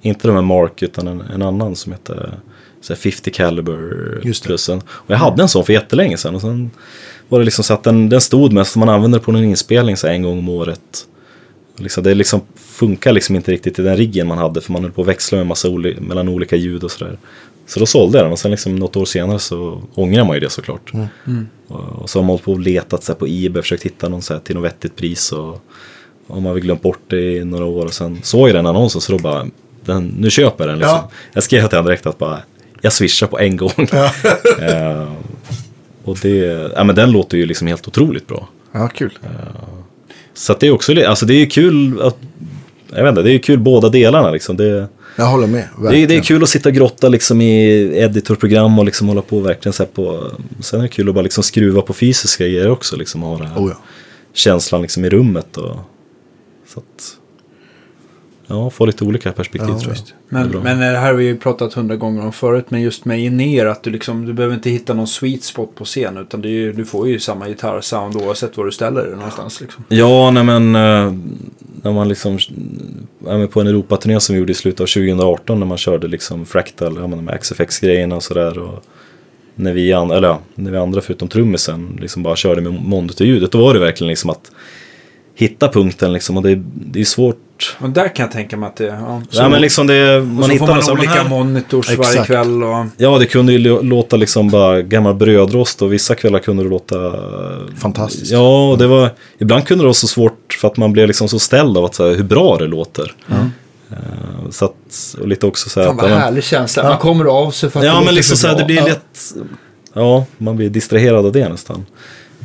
Inte de här Mark utan en, en annan som heter så här, 50 Caliber plussen. Och jag hade en sån för jättelänge sedan. Och sen var det liksom så att den, den stod mest, man använder den på en inspelning så en gång om året. Och Liksom, det liksom funkar liksom inte riktigt i den riggen man hade för man höll på att växla med massa oli- mellan olika ljud och sådär. Så då sålde jag den och sen liksom något år senare så ångrar man ju det såklart. Och, och så har man hållit på och letat så på Ebay, försökt hitta någon så till något vettigt pris. Och, och man har väl glömt bort det i några år och sen såg jag den annonsen så då bara, den, nu köper jag den liksom. Ja. Jag skrev till honom direkt att bara, jag swishar på en gång. [LAUGHS] Eh, och det, ja men den låter ju liksom helt otroligt bra. Ja, kul. Så det är också, alltså det är kul att, jag vet inte, det är kul båda delarna liksom. Det, Jag håller med. Det är, det är kul att sitta och grotta liksom i editorprogram och liksom hålla på verkligen så på. Sen är det kul att bara liksom skruva på fysiska grejer också. Liksom ha den här Oh, ja. känslan liksom i rummet. Och, så att, ja, få lite olika perspektiv Ja, tror jag. visst. Det Men, men det här har vi ju pratat hundra gånger om förut. Men just med in-ear att du liksom, du behöver inte hitta någon sweet spot på scen. Utan ju, du får ju samma gitarrsound oavsett var du ställer dig någonstans. Liksom. Ja, nej men eh, när man liksom, men på en Europaturné som vi gjorde i slutet av 2018 när man körde liksom Fractal, ja, men de här XFX-grejerna och sådär. Och när vi, eller, ja, när vi andra förutom trummisen liksom bara körde med monitorljudet, då var det verkligen liksom att hitta punkten liksom och det, det är svårt. Och där kan jag tänka mig att det... Ja, så, ja, men liksom det, och man så hittar får man någon- olika här- monitors varje Exakt. kväll. Och, Ja, det kunde ju lå- låta liksom bara gammal brödrost och vissa kvällar kunde det låta... Fantastiskt. Ja, och det var... Ibland kunde det vara så svårt för att man blev liksom så ställd av att, så här, hur bra det låter. Eh, så att, och lite också så här... fan att, vad men- härlig känsla. Man kommer av sig för att det Ja, låter men liksom så här, det blir Ja. lätt... Ja, man blir distraherad av det nästan.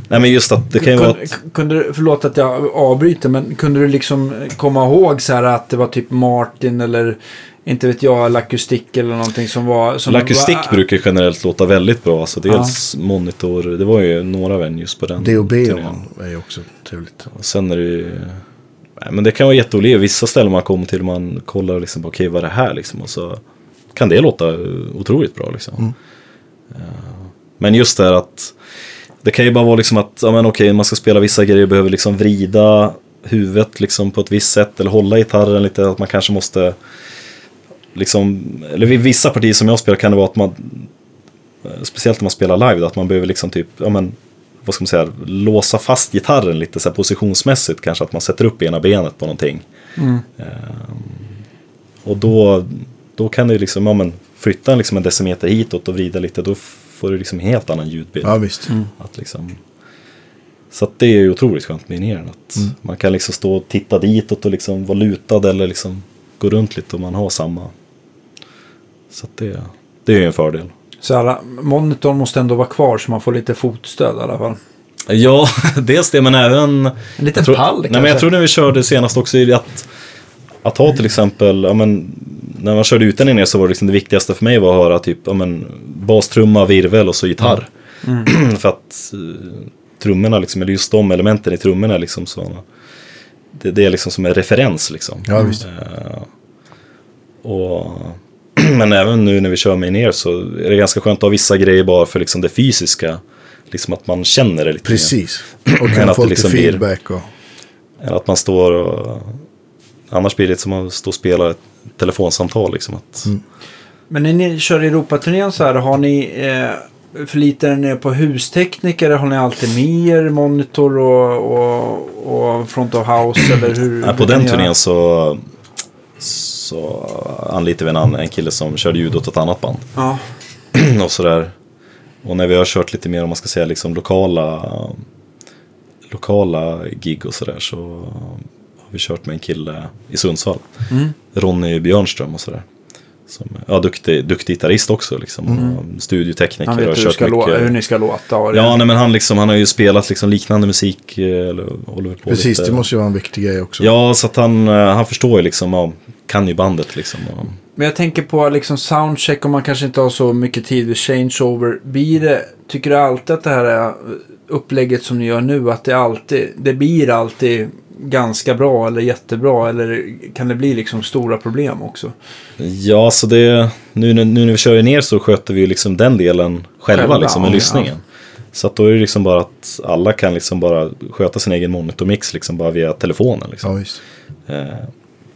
Nej, men just att det kan ju vara... Kunde, Att, kunde du, förlåt att jag avbryter, men kunde du liksom komma ihåg så här att det var typ Martin eller inte vet jag, Lakustik eller någonting som var... Som Lakustik var, brukar generellt låta väldigt bra. Alltså dels monitor, det var ju några venues på den D&B turnén. är ju också trevligt. Och sen är det ju... Nej, men det kan vara jätteolika. Vissa ställen man kommer till man kollar liksom på okej vad är det här liksom. Och så kan det låta otroligt bra liksom. Mm. Eh, Men just det här att det kan ju bara vara liksom att ja, men okej, man ska spela vissa grejer behöver liksom vrida huvudet liksom på ett visst sätt eller hålla gitarren lite. Att man kanske måste liksom, eller vid vissa partier som jag spelar kan det vara att man speciellt när man spelar live, då, att man behöver liksom typ, ja men vad ska man säga, låsa fast gitarren lite så här positionsmässigt kanske att man sätter upp ena benet på någonting. Mm. Ehm, och då, då kan du liksom, ja men flytta liksom en decimeter hitåt och vrida lite, då får du liksom en helt annan ljudbild. Ja, visst. Att liksom, så att det är ju otroligt skönt med in att Mm. man kan liksom stå och titta ditåt och liksom vara lutad eller liksom gå runt lite och man har samma. Så att det, det är ju en fördel. Så alla, monitorn måste ändå vara kvar så man får lite fotstöd i alla fall. Ja, [LAUGHS] dels det men även... En liten tror, pall Nej men jag tror när vi körde senast också i att, att ha till exempel, ja, men, när man körde utan ner så var det liksom det viktigaste för mig var att höra typ, ja, men, bastrumma, virvel och så gitarr. [CLEARS THROAT] för att uh, trummorna liksom, eller just de elementen i trummorna är liksom så. Det, det är liksom som en referens liksom. Ja, visst. Eh, och, [CLEARS THROAT] men även nu när vi kör med ner så är det ganska skönt att ha vissa grejer bara för liksom det fysiska. Liksom att man känner det lite. Precis. [CLEARS THROAT] Och kan få lite liksom feedback. Och... Än att man står och... Annars blir det som att stå och spela telefonsamtal. Liksom. Att, Mm. Men när ni kör Europaturnén så här, har ni eh, förlitar ni er på hustekniker? Har ni alltid med er monitor och, och, och front of house? [CLEARS THROAT] Eller hur? Nej, på den turnén så, så anlitade vi en, annan- en kille som körde ljud åt ett annat band. Ja. [CLEARS THROAT] och sådär. Och när vi har kört lite mer om man ska säga liksom lokala, lokala gig och sådär så har vi kört med en kille i Sundsvall. Mm. Ronny Björnström och sådär. Som, ja, duktig, duktig gitarrist också liksom. Och studiotekniker Han och vet hur, kört mycket. hur ni ska låta. Och. Ja, nej, men han, liksom, han har ju spelat liksom liknande musik. eh, Eller håller på Precis, lite. det måste ju vara en viktig grej också. Ja, så att han, eh, han förstår ju liksom, ja, kan ju bandet liksom. Och, Men jag tänker på liksom soundcheck om man kanske inte har så mycket tid vid changeover. Blir det, tycker du alltid att det här är upplägget som ni gör nu, att det alltid, det blir alltid ganska bra eller jättebra? Eller kan det bli liksom stora problem också? Ja, så det, nu, när- nu när vi kör ner så sköter vi liksom den delen själva, Själva, liksom, med ja, lyssningen. Så att då är det liksom bara att alla kan liksom bara sköta sin egen monitormix liksom bara via telefonen. Ja, Liksom. visst. Eh,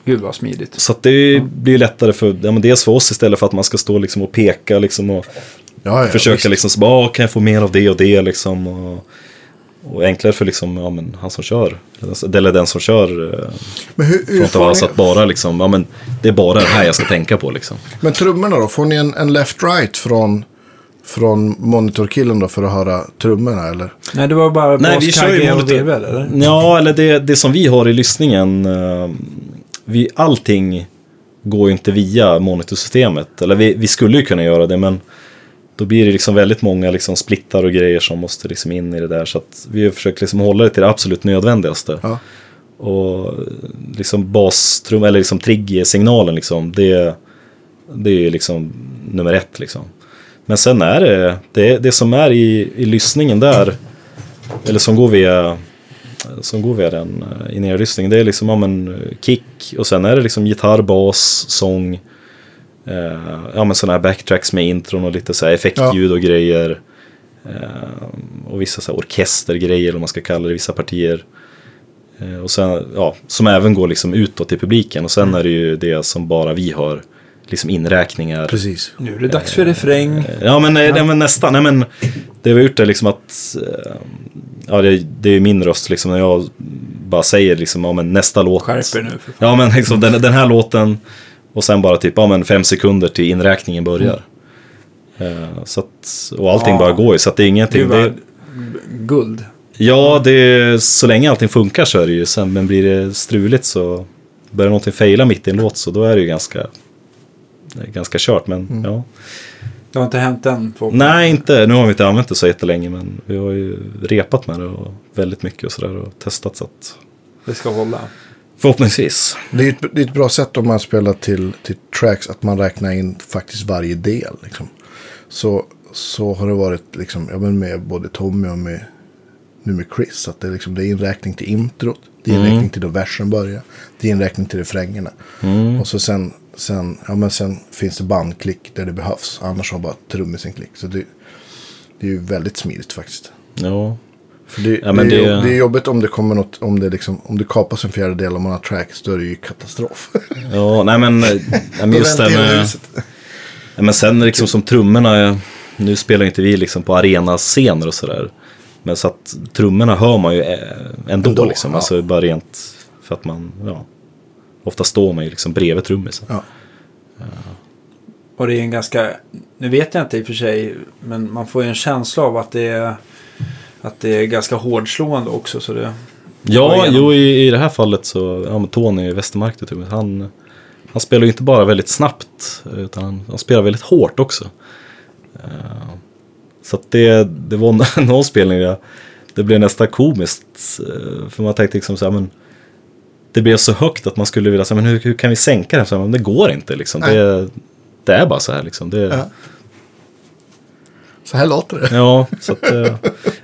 Gud vad smidigt. så att det blir lättare för, ja, men dels för oss istället för att man ska stå liksom och peka liksom och Ja, ja, försöka visst. liksom så bara, "Ah, kan jag få mer av det och det liksom. Och, och enklare för liksom, ja, men han som kör, eller den som kör eh, Men, hur, hur house, ni, att bara liksom, ja men det är bara det här jag ska tänka på liksom. men trummorna då? Får ni en, en left-right från, från monitorkillen då för att höra trummorna eller? Nej, det var bara Nej, vi kör ju och monitor. virvel, eller? Ja, eller det, det som vi har i lyssningen. eh, Vi, allting går ju inte via monitorsystemet. Eller vi, vi skulle ju kunna göra det, men då blir det liksom väldigt många liksom splittar och grejer som måste liksom in i det där. Så att vi har försökt liksom hålla det till det absolut nödvändigaste. Ja. Och liksom bastrum, eller liksom trigg-signalen liksom, det, det är ju liksom nummer ett liksom. Men sen är det, det, det som är i, i lyssningen där, eller som går via, som går via den eh, i nerlyssningen, det är liksom ja, men, kick och sen är det liksom gitarr, bas, sång, eh, ja men sådana här backtracks med intron och lite så här effektljud och grejer. Eh, och vissa så här orkestergrejer, eller vad man ska kalla det, vissa partier. Eh, och sen, ja, som även går liksom utåt till publiken. Och sen är det ju det som bara vi har, liksom inräkningar. Precis. Nu är det dags för refräng. Ja men, eh, nej, men nästan. Nej, men det vi har gjort är liksom att, ja det, det är min röst liksom när jag bara säger liksom, ja men nästa låt. Skärp nu för fan. Ja men liksom den, den här låten och sen bara typ, ja men fem sekunder till inräkningen börjar. Eh, så att, och allting Ja. bara går ju, så att det är ingenting. Det, vad guld. ja, det är, så länge allting funkar så är det ju. Sen, men blir det struligt så börjar någonting fejla mitt i en låt så då är det ju ganska, det är ganska kört. Men ja. Det har inte hänt än. Folk. Nej, inte. Nu har vi inte använt det så jättelänge men vi har ju repat med det och väldigt mycket och sådär och testat så att Det ska hålla. Förhoppningsvis. Det är, ett, det är ett bra sätt om man spelar till, till tracks att man räknar in faktiskt varje del. Liksom. Så, så har det varit liksom, ja, men med både Tommy och med, nu med Chris. Att det, är liksom, det är inräkning till introt. Det är inräkning till då versen börjar. Det är inräkning till refrängerna. Och så sen, sen, ja, men sen finns det bandklick där det behövs. Annars har bara trummisen klick. Så det, det är ju väldigt smidigt faktiskt. Ja, det, Ja, men det, är, det- det är jobbigt om det kommer något, om det, liksom, om det kapas en fjärdedel om man har tracks, då är det ju katastrof. ja nej men, nej, men just det med... Ja, men sen liksom som trummorna, nu spelar inte vi liksom på arenascener och sådär. Men så att trummorna hör man ju eh, ändå, Ändå, liksom. ja. Alltså bara rent för att man, ja. Ofta står man ju liksom bredvid trummisen. Ja. Och det är en ganska, nu vet jag inte i och för sig, men man får ju en känsla av att det är, att det är ganska hårdslående också. Så det, Ja, jo i, i det här fallet så, ja men Tony Westermark han, han spelar ju inte bara väldigt snabbt, utan han, han spelar väldigt hårt också. Eh, så att det, det var någon [LAUGHS] spelning där, det blev nästan komiskt. eh, för man tänkte liksom så här, men det blev så högt att man skulle vilja säga, men hur, hur kan vi sänka det? Så här, men det går inte liksom. Det, det är bara så här liksom. Det, Ja. Ja. Så här låter det. så att, eh,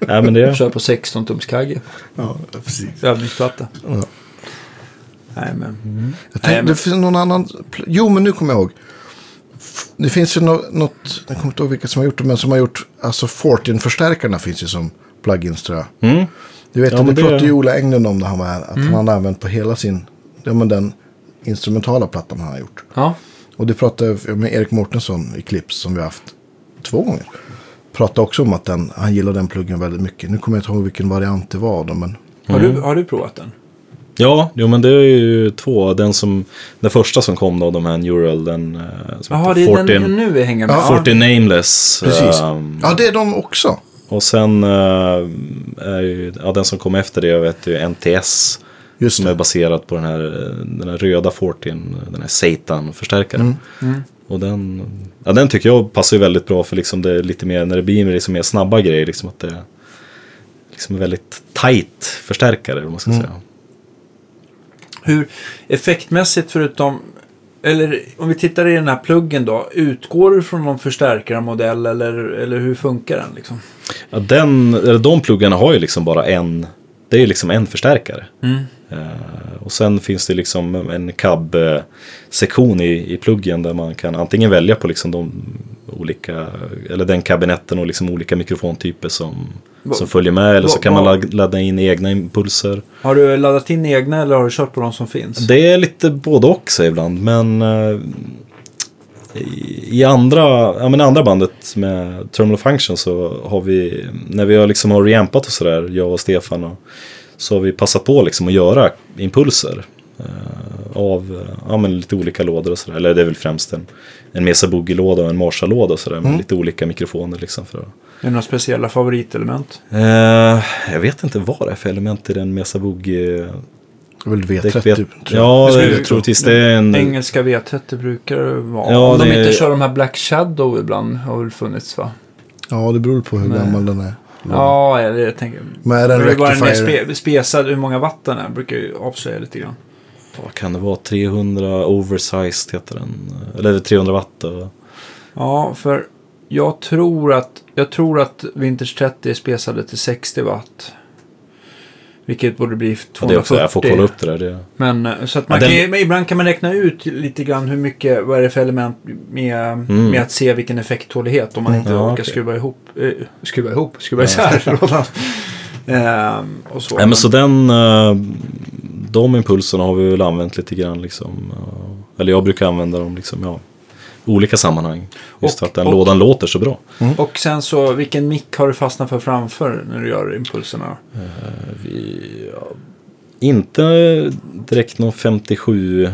nej men det, kör på 16-tumskagge, Ja, precis. övningsplatta. Ja. Nej men, Jag Nej, tänkte, men- Det finns någon annan... Jo, men nu kommer jag ihåg. Det finns ju nå- något, jag kommer inte ihåg vilka som har gjort det, men som har gjort, alltså Fortin-förstärkarna finns ju som plugins tror jag. mm, Du vet, Ja, det pratade ju Ola Englund om när han var här, att han hade använt på hela sin, ja men den instrumentala plattan han har gjort. ja. Och det pratade jag med Erik Mårtensson i Clips som vi har haft två gånger. Pratade också om att den, han gillar den pluggen väldigt mycket. Nu kommer jag inte ihåg vilken variant det var då, men Har, du, har du provat den? Ja, jo men det är ju två. Den, som, den första som kom då, de här Neural, den eh, som Jaha, heter det är Fortin, den nu vi hänger med. Ja. Ja. Fortin Nameless. precis. ehm, Ja, det är de också. och sen eh, är ju, ja, den som kom efter det, jag vet ju NTS. Just Som är det. baserad på den här, eh, den här röda Fortin, den här Satan-förstärkaren. Mm. Och den, ja, den tycker jag passar ju väldigt bra för liksom det lite mer, när det blir liksom mer snabba grejer, liksom att det är liksom en väldigt tight förstärkare, om man ska Mm. säga. Hur effektmässigt förutom, eller om vi tittar i den här pluggen då, utgår du från någon förstärkarmodell eller, eller hur funkar den liksom? Ja, den, eller de pluggarna har ju liksom bara en, det är ju liksom en förstärkare. Mm. Eh, och sen finns det liksom en cab-sektion i, i pluggen där man kan antingen välja på liksom de olika, eller den kabinetten och liksom olika mikrofontyper som, Va- som följer med. Eller så va- kan man va- ladda, ladda in egna impulser. Har du laddat in egna eller har du kört på de som finns? Det är lite både och så ibland, men eh, i, andra, ja, men andra bandet med Terminal Function så har vi, när vi har liksom har reampat och sådär, jag och Stefan, och, så har vi passat på liksom att göra impulser. eh, av ja, men lite olika lådor och sådär. Eller det är väl främst en, en Mesa Boogie-låda och en Marshall-låda och sådär. Med lite olika mikrofoner liksom. För att, Är det några speciella favoritelement? eh, jag vet inte vad det är för element i den Mesa Boogie. Väl Det V30. vet, tror jag. ja, Det jag du- troligtvis. Det är en... Engelska V30 brukar det vara. Ja, Om de det- inte kör de här Black Shadow ibland har väl funnits va? ja, det beror på hur Nej. gammal den är. Ja, eller jag tänker... Med en Hur var den mer rectifier. spe, spesad, hur många watt den är, brukar ju avslöja lite grann. Vad kan det vara? 300 oversized heter den. Eller 300 watt. Ja, för jag tror att, jag tror att Vintage 30 är spesade till 60 watt. Vilket borde bli ja, 240. det är också, jag får kolla upp det där. Det, Men eh, så att man Ja, den- kan, men ibland kan man räkna ut lite grann hur mycket, vad är det för element med, med att se vilken effekttålighet om man inte Mm. Ja, orkar okej. skruva ihop, eh, skruva ihop, skruva isär lådan. Ehm, och så. Nej, men så den, eh, de impulserna har vi väl använt lite grann liksom. eh, Eller jag brukar använda dem liksom, ja. Olika sammanhang. Just Och- att den och- lådan låter så bra. Och sen så, vilken mick har du fastnat för framför när du gör impulserna? Vi, ja, inte direkt någon 57,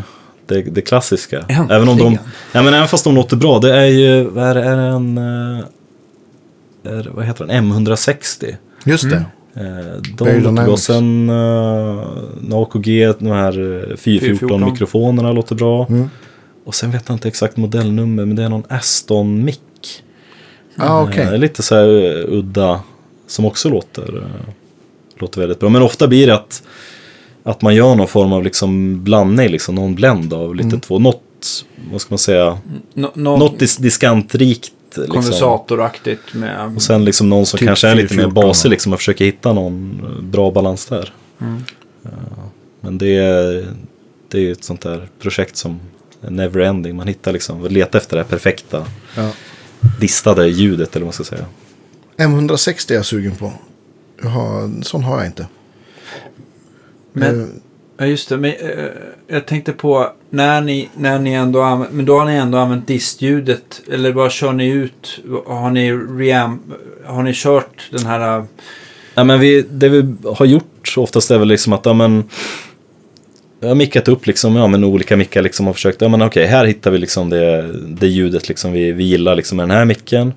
det, det klassiska. Äntligen. Även om de, ja, men även fast de låter bra. Det är ju, vad är är en, eh, är, vad heter den, M160. Just det. Eh, Bell De låter uh, AKG, de här eh, 414 mikrofonerna låter bra. Mm. Och sen vet jag inte exakt modellnummer, men det är någon Aston mic. Ah. Eh, lite så här eh, udda, som också låter, eh, låter väldigt bra. Men ofta blir det att, att man gör någon form av liksom blandning, liksom någon blend av lite Mm. två, något, vad ska man säga, Nå- någon något dis diskantrikt. Liksom. kondensatoraktigt med... Och sen liksom någon som Typ kanske är lite mer 414. basig liksom och försöker hitta någon bra balans där. Mm. Men det är, det är ett sånt där projekt som är never ending. Man hittar liksom, letar efter det här perfekta Ja. distade ljudet eller vad man ska säga. M160 är jag sugen på. Jag har, en sån har jag inte. Men, ja, just det. Men, eh, jag tänkte på när ni, när ni ändå använt, men då har ni ändå använt distljudet. Eller vad kör ni ut? Har ni ream, har ni kört den här... eh, Ja, men vi, det vi har gjort oftast är väl liksom att ja, men, jag har mickat upp liksom, ja, men olika mickar liksom och försökt, ja men okej, här hittar vi liksom det, det ljudet liksom vi, vi gillar liksom med den här micken.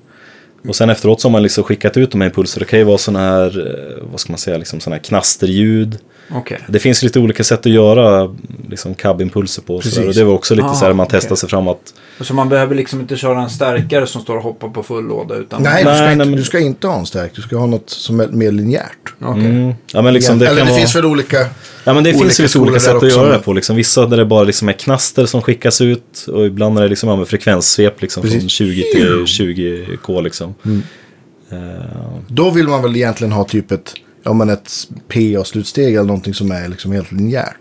Och sen efteråt så har man liksom skickat ut de här impulser. Det kan ju vara sådana här, eh, vad ska man säga, liksom sådana här knasterljud. Okej. Det finns lite olika sätt att göra liksom cab-impulser på. Där. och Precis. det var också lite Ah, så här man okej. testar sig fram att Så man behöver liksom inte köra en stärkare som står och hoppar på full låda. Utan nej, du, Nej, ska nej, inte, men- du ska inte ha en stärk. Du ska ha något som är mer linjärt. Okej. Mm. Ja men liksom det Eller kan det vara... finns väl olika... Ja men det olika finns ju lite olika sätt att göra det på. Liksom. Vissa där det bara liksom är knaster som skickas ut. Och ibland är det liksom ja, med frekvenssvep liksom, från Precis. 20 till 20k liksom. Eh, Då vill man väl egentligen ha typ ett, ja, men ett PA-slutsteg eller någonting som är liksom helt linjärt.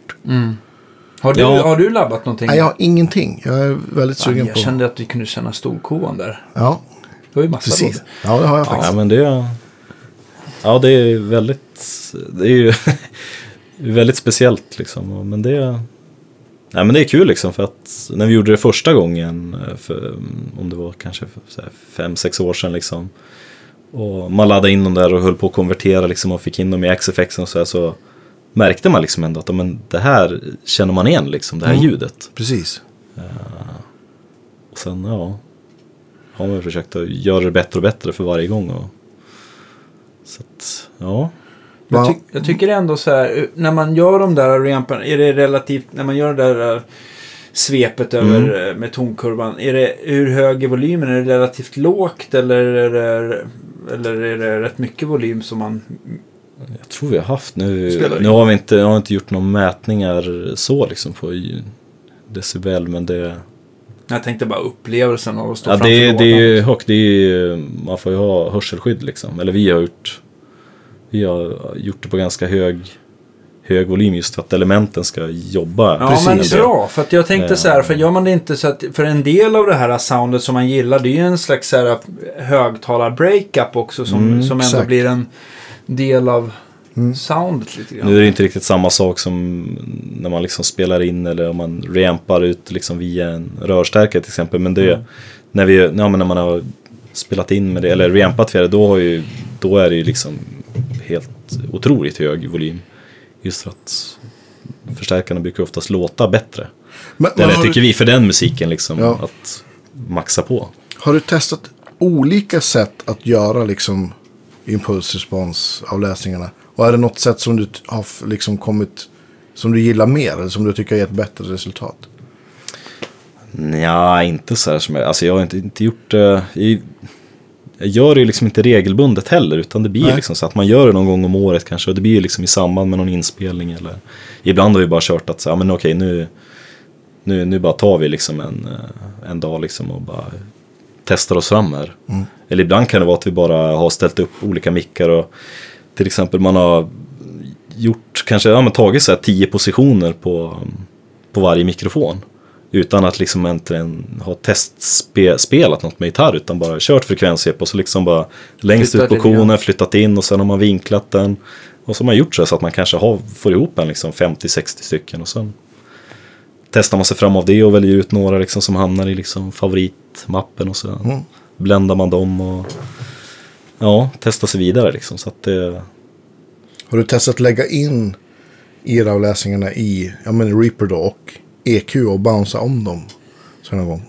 Har, du, Ja. har du labbat någonting? Nej, jag har ingenting. Jag är väldigt sugen jag på... kände att vi kunde känna storkovan där. Ja, Det var ju massa precis. Ja, det har jag faktiskt. ja men det... Ja det är väldigt... Det är ju [LAUGHS] väldigt speciellt liksom. Men det... Nej men det är kul liksom för att när vi gjorde det första gången, eh, för, om det var kanske fem, sex år sedan liksom. Och man laddade in dem där och höll på att konvertera liksom och fick in dem i XFX och så här, så märkte man liksom ändå att ja, men det här känner man igen liksom, det här Mm. ljudet. Precis. Och sen ja, har man försökt att göra det bättre och bättre för varje gång. Och, så att, ja. Jag, ty jag tycker ändå så här, när man gör de där rampen, är det relativt, när man gör det där eh, svepet över Mm. eh, med tonkurvan, är det, hur hög är volymen? Är det relativt lågt eller är det, eller är det rätt mycket volym som man... Jag tror vi har haft nu, nu har vi inte, jag har inte gjort några mätningar så liksom på i- decibel men det, Jag tänkte bara upplevelsen av att stå ja, framför det, lådan. det är ju högt, det är ju, man får ju ha hörselskydd liksom. Eller vi har gjort, vi har gjort det på ganska hög, hög volym just för att elementen ska jobba. Ja, men Precis. bra. För att jag tänkte Eh. så här, för gör man det inte så att, för en del av det här soundet som man gillar, det är ju en slags så högtalar-breakup också som, Mm, som ändå exakt. blir en del av Mm. soundet lite grann. Nu är det inte riktigt samma sak som när man liksom spelar in eller om man reampar ut liksom via en rörstärkare till exempel. Men det Mm. när, vi, ja, men när man har spelat in med det eller reampat för det, då, har ju, då är det ju liksom helt otroligt hög volym. Just för att förstärkarna brukar oftast låta bättre. Men, Det men tycker du, vi för den musiken liksom, Ja. att maxa på. har du testat olika sätt att göra liksom impulsresponsavläsningarna? Och är det något sätt som du har liksom kommit, som du gillar mer eller som du tycker har gett bättre resultat? Ja, inte så här som jag, alltså jag har inte, inte gjort det. I, jag gör det ju liksom inte regelbundet heller. Utan det blir Nej. liksom så att man gör det någon gång om året kanske. Och det blir ju liksom i samband med någon inspelning. Eller ibland har vi bara kört att så, ja, men okej nu, nu, nu bara tar vi liksom en, eh, en dag liksom och bara testar oss fram här. Mm. Eller ibland kan det vara att vi bara har ställt upp olika mickar och till exempel man har gjort, kanske ja, men tagit så här tio positioner på, på varje mikrofon. Utan att liksom egentligen ha testspelat något med gitarr utan bara kört frekvenshjälp och så liksom bara längst Flyttat ut på konen, flyttat in och sen har man vinklat den. Och så har man gjort så, så att man kanske har, får ihop en liksom 50-60 stycken och sen testar man sig fram av det och väljer ut några liksom som hamnar i liksom favoritmappen och så Mm. bländar man dem och ja, testar sig vidare liksom. Så att det, Har du testat lägga in IR-avläsningarna i ja, men Reaper då och EQ och bouncea om dem? Så någon gång.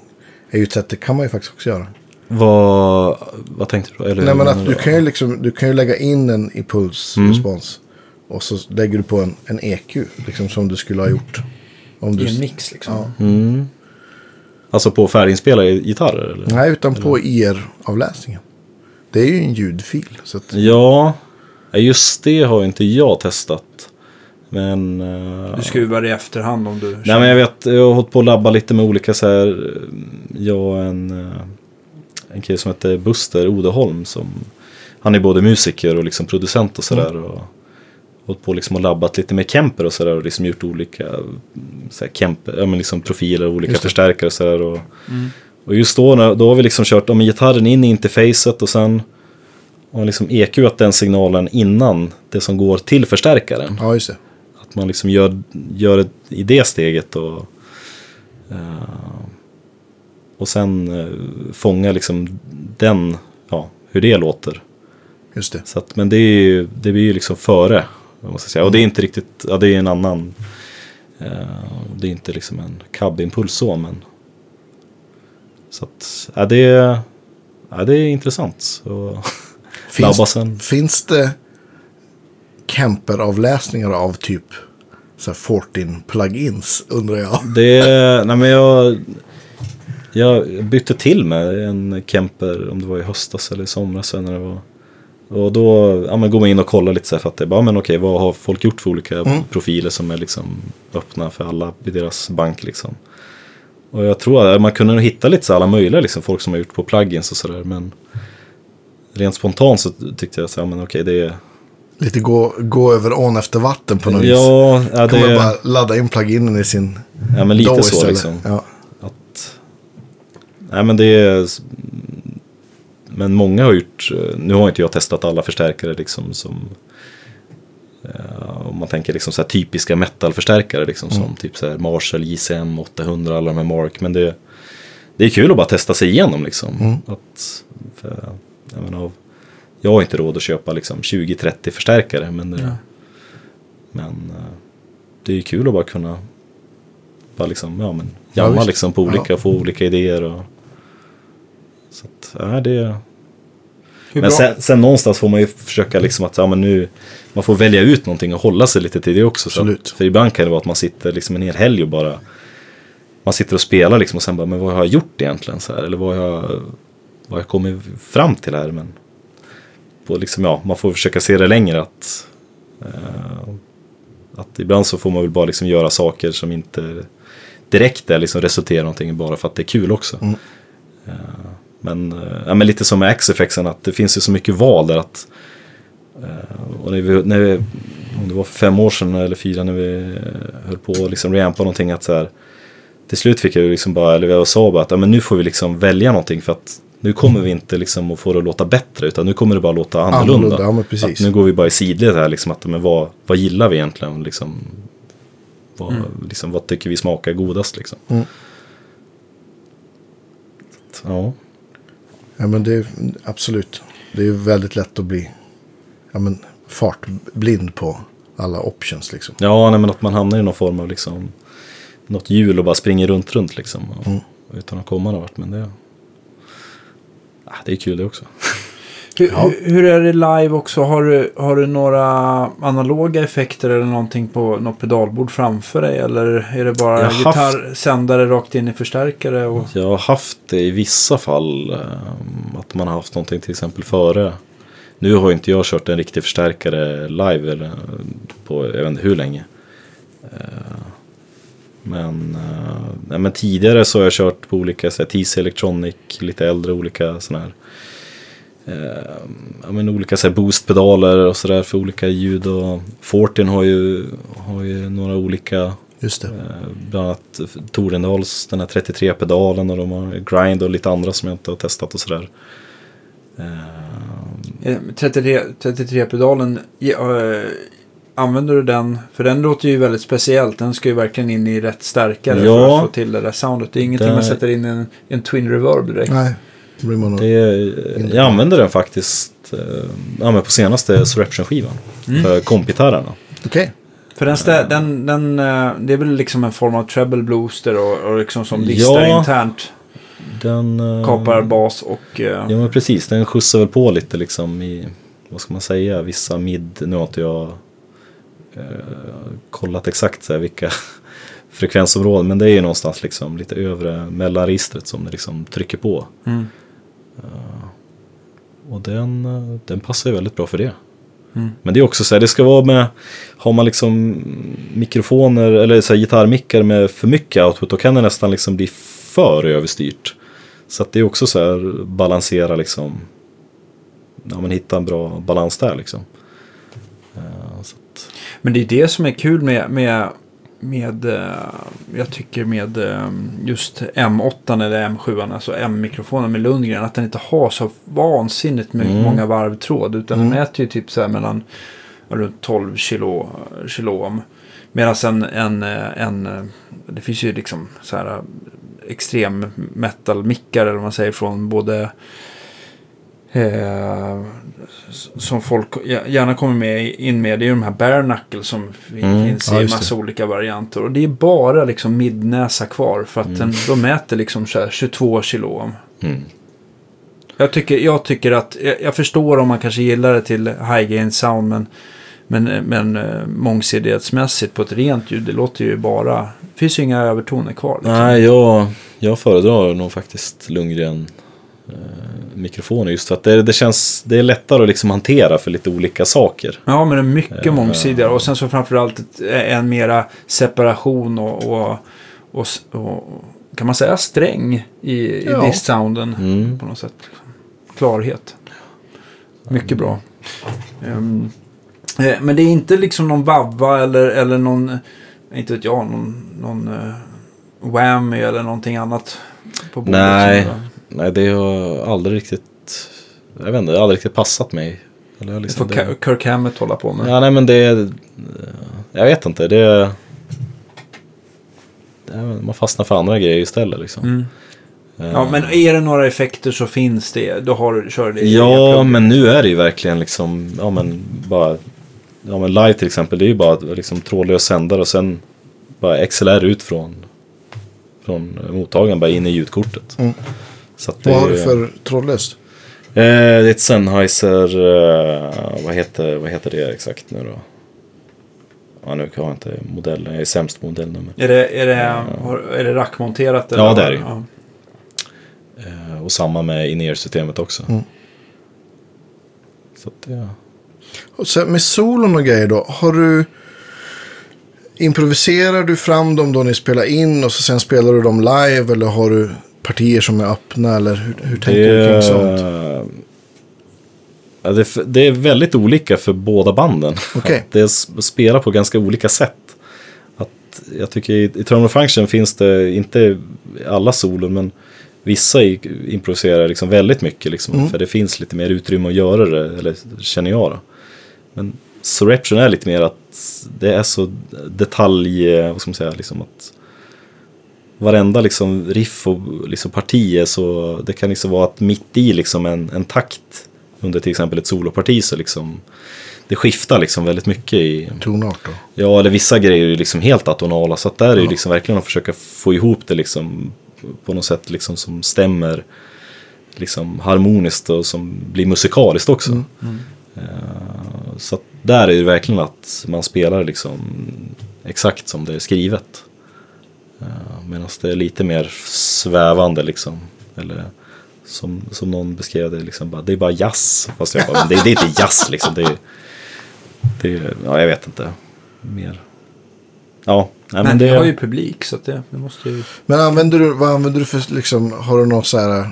Är ju ett sätt, det kan man ju faktiskt också göra. vad, vad tänkte du? Eller, Nej men att du kan ju liksom, du kan ju lägga in en impulsrespons. Och så lägger du på en, en EQ, liksom som du skulle ha gjort. Om du, I en mix liksom. Ja. Mm. Alltså på färdiginspelade gitarrer? Eller? Nej, utan på IR-avläsningen. Det är ju en ljudfil. Så att, Ja, just det har inte jag testat. Men... eh, Du skruvar i efterhand om du... Nej men jag vet, jag har hållit på att labba lite med olika så här. eh, Jag och en, eh, en kille som heter Buster Odeholm. Som, han är både musiker och liksom producent och sådär. Och hållit på liksom och labbat lite med Kemper och sådär. Och liksom gjort olika mm, så här, Kemper, ja, men liksom profiler och olika förstärkare och sådär. Och, Mm. och just då, då har vi liksom kört men gitarren in i interfacet och sen har liksom EQat den signalen innan det som går till förstärkaren. ja, just det. Att man liksom gör, gör det i det steget och, eh, och sen uh, fånga liksom den, ja, hur det låter. Just det. Så att, men det, är ju, det blir ju liksom före. ska säga. Och det är inte riktigt, ja det är en annan, eh, det är inte liksom en cab-impuls så men. Så att, ja det, är- ja, det är intressant. Så, [LAUGHS] Finns, finns det Kemper-avläsningar av typ så här 14 plugins undrar jag. Det, nej men jag, jag bytte till med en Kemper, om det var i höstas eller i somras när det var. Och då ja, men går man in och kollar lite så här för att det är bara, men okej, vad har folk gjort för olika Mm. profiler som är liksom öppna för alla i deras bank liksom. Och jag tror att man kunde hitta lite så alla möjliga liksom, folk som har gjort på plugins och sådär, men rent spontant så tyckte jag så här, men okej, det är... Lite gå, gå över ån efter vatten på något vis. Ja, ja, Kan man det, bara ladda in pluginen i sin ja, men lite så liksom. Ja. att... Nej men det är... Men många har gjort... Nu har inte jag testat alla förstärkare liksom som... eh, Om man tänker liksom så här typiska metalförstärkare liksom som typ så Marshall JCM 800 alla de här Mark. Men det, det är kul att bara testa sig igenom liksom. Att, för, jag, menar, av- jag har inte råd att köpa liksom 20-30 förstärkare men, det, Ja. men eh, det är ju kul att bara kunna bara liksom, ja men Ja, jamma visst. liksom på olika, få olika idéer och så att, ja det men sen, sen någonstans får man ju försöka liksom att, ja men nu man får välja ut någonting och hålla sig lite till det också. Så att, för ibland kan det vara att man sitter liksom en hel helg och bara man sitter och spelar liksom och sen bara, men vad har jag gjort egentligen så här? Eller vad har jag, vad har jag kommit fram till här? Men på liksom, ja, man får försöka se det längre att eh, att ibland så får man väl bara liksom göra saker som inte direkt är liksom resulterar i någonting bara för att det är kul också. Mm. Eh, men, eh, ja, men lite som med X-effexen att det finns ju så mycket val där att eh, och när vi, när vi, om det var för fem år sedan eller fyra när vi eh, höll på att liksom reampa någonting att så här till slut fick jag ju liksom bara, eller jag sa bara att ja, men nu får vi liksom välja någonting för att nu kommer vi inte liksom att få det att låta bättre utan nu kommer det bara låta annorlunda. Annorlunda, ja. Att nu går vi bara i sidled här liksom att men vad, vad gillar vi egentligen liksom vad, liksom, vad tycker vi smakar godast liksom. Mm. Så att, Ja. Ja, men det är absolut. Det är väldigt lätt att bli ja, men, fartblind på alla options liksom. Ja, nej, men att man hamnar i någon form av liksom något hjul och bara springer runt, runt liksom. Och, Mm. Utan att komma någon vart. Men det, det är kul det också. Hur, Ja. hur, är det live också? Har du, har du några analoga effekter eller någonting på något pedalbord framför dig? Eller är det bara Jag har haft- gitarrsändare rakt in i förstärkare? Och... Jag har haft det i vissa fall. ehm, att man har haft någonting till exempel före. Nu har inte jag kört en riktig förstärkare live eller på jag vet inte hur länge. Men, eh, nej, men tidigare så har jag kört på olika så här, TC Electronic, lite äldre olika sådana här eh, ja, men olika så här, boostpedaler och sådär för olika ljud. Och Fortin har ju, har ju några olika Just det. Eh, Bland annat Torendals, den här 33-pedalen och de har Grind och lite andra som jag inte har testat och sådär. 33 33-pedalen, ja, eh, använder du den? För den låter ju väldigt speciellt. Den ska ju verkligen in i rätt stärkare Ja. för att få till det där soundet. Det är ingenting Det- man sätter in i en, en Twin Reverb direkt. Nej. det jag använder den faktiskt eh, ja, men på senaste Surreption-skivan. Mm. För kompgitarrerna. Okej. För den, stä, den, den, eh, det är väl liksom en form av treble booster och, och liksom som listar Ja. internt. Den... eh, Kapar bas och... Ja men precis, den skjutsar väl på lite liksom i, vad ska man säga, vissa mid, nu har inte jag kollat exakt så här, vilka [LAUGHS] frekvensområden, men det är ju någonstans liksom lite övre mellanregistret som det liksom trycker på. Mm. Och den, eh, den passar ju väldigt bra för det. Mm. Men det är också så här, det ska vara med, har man liksom mikrofoner eller så här gitarrmickar med för mycket output, då kan det nästan liksom bli för överstyrt. Så att det är också så här, balansera liksom, ja men hitta en bra balans där liksom. Men det är det som är kul med, med, med eh, jag tycker med eh, just M8 eller M7, alltså M-mikrofonen med Lundgren, att den inte har så vansinnigt Mm. många varvtråd, utan Mm. den mäter ju typ så här mellan runt 12 kilo, kilo om. Medan en, en, eh, en, det finns ju liksom så här extrem metal-mickar eller vad man säger från både Eh, som folk gärna kommer med in med det är ju de här bare knuckle som Mm, finns ja, i massa olika varianter. Och det är bara liksom midnäsa kvar för att den, de mäter liksom så här 22 kilo mm. Jag tycker, jag tycker att, jag, jag förstår om man kanske gillar det till high gain sound men, men, men eh, mångsidighetsmässigt på ett rent ljud, det låter ju bara, det finns ju inga övertoner kvar. Liksom. Nej, jag, jag föredrar nog faktiskt Lundgren mikrofoner just för att det, det känns, det är lättare att liksom hantera för lite olika saker. Ja, men det är mycket Eh, mångsidigare. Och sen så framförallt ett, en mera separation och, och, och, och kan man säga sträng i, i Ja. Mm. på något sätt. Klarhet. Mycket bra. Eh, men det är inte liksom någon vavva eller, eller någon, inte vet jag, någon, någon uh, whammy eller någonting annat på bordet. Nej. Nej, det har aldrig riktigt, jag vet inte, det har aldrig riktigt passat mig. Eller Det liksom får det, Kirk Hammett hålla på med. ja, nej men det, är- jag vet inte, det, det man fastnar för andra grejer istället liksom. Mm. Eh, Ja, men är det några effekter så finns det. Då har, du- kör det Ja, men nu är det ju verkligen liksom, ja men bara, ja men live till exempel, det är ju bara liksom trådlös sändare och sen bara XLR ut från, från mottagaren, bara in i ljudkortet. Mm. Så att det Vad har du för trådlöst? Eh, det är ett Sennheiser, eh, vad, heter, vad heter det exakt nu då? Ja, nu kan jag inte modellen, jag är sämst på modellnummer. Är det, är det, har, är det rackmonterat? Ja, det är det. Ja. Eh, och samma med in-ear-systemet också. Mm. Så att, ja. Och sen med solon och grejer då. Har du... Improviserar du fram dem då ni spelar in och så sen spelar du dem live? Eller har du partier som är öppna? Eller hur, hur tänker du kring sånt? Ja, det, det är väldigt olika för båda banden. Att [LAUGHS] det spelar på ganska olika sätt. Att jag tycker i, i Terminal Function finns det inte alla solon men vissa improviserar liksom väldigt mycket. Liksom, Mm. För det finns lite mer utrymme att göra det, eller känner jag. Då. Men Surreption är lite mer att det är så detalj, eh, vad ska man säga, liksom att varenda liksom riff och liksom parti är så, det kan liksom vara att mitt i liksom en, en takt under till exempel ett soloparti så liksom det skiftar liksom väldigt mycket i, Tonart då? ja eller vissa grejer är ju liksom helt atonala så att där är ju Ja. liksom verkligen att försöka få ihop det liksom på något sätt liksom som stämmer liksom harmoniskt och som blir musikaliskt också. Mm. Eh, Så att där är det verkligen att man spelar liksom exakt som det är skrivet. Medan det är lite mer svävande liksom. Eller som, som någon beskrev det, liksom, bara, det är bara jazz. Fast jag bara, men det, det är inte jazz liksom. Det är, det är, ja, jag vet inte. Mer. Ja, nej, Men men det har ju publik så att det, det måste ju... Men använder du, vad använder du för, liksom, har du något så här,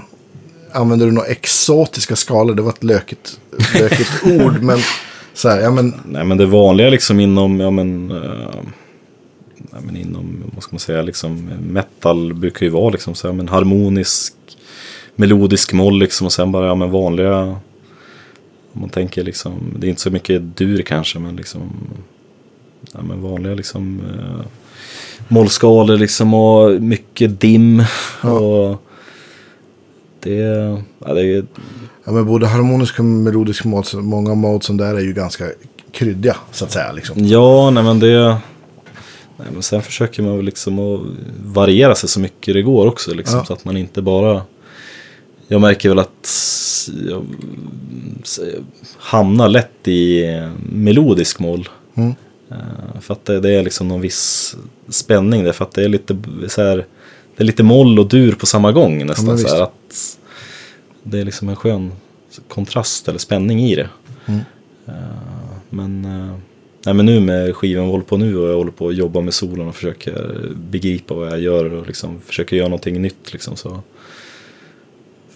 använder du några exotiska skalor? Det var ett lökigt, lökigt [LAUGHS] ord, men så här, ja men, Nej men det vanliga liksom inom, ja men, eh, ja, men inom, vad ska man säga, liksom metal brukar ju vara liksom så här, men harmonisk, melodisk moll liksom och sen bara, ja men vanliga, om man tänker liksom, det är inte så mycket dur kanske men liksom, ja men vanliga liksom eh, mollskalor liksom och mycket dim och det, ja, det är ja, men både harmonisk och melodisk mods, många modsen där är ju ganska kryddiga, så att säga. Liksom. Ja, nej men det... Nej, men sen försöker man väl liksom att variera sig så mycket det går också. Liksom, Ja. Så att man inte bara... Jag märker väl att jag hamnar lätt i melodisk mål. Mm. Eh, För att det, det är liksom någon viss spänning där. För att det är lite så här... Det är lite moll och dur på samma gång nästan. men så här, att det är liksom en skön kontrast eller spänning i det. Mm. Eh, Men, eh, nej, men nu med skivan vi håller på nu och jag håller på att jobba med solen och försöker begripa vad jag gör och liksom försöker göra någonting nytt. Liksom, så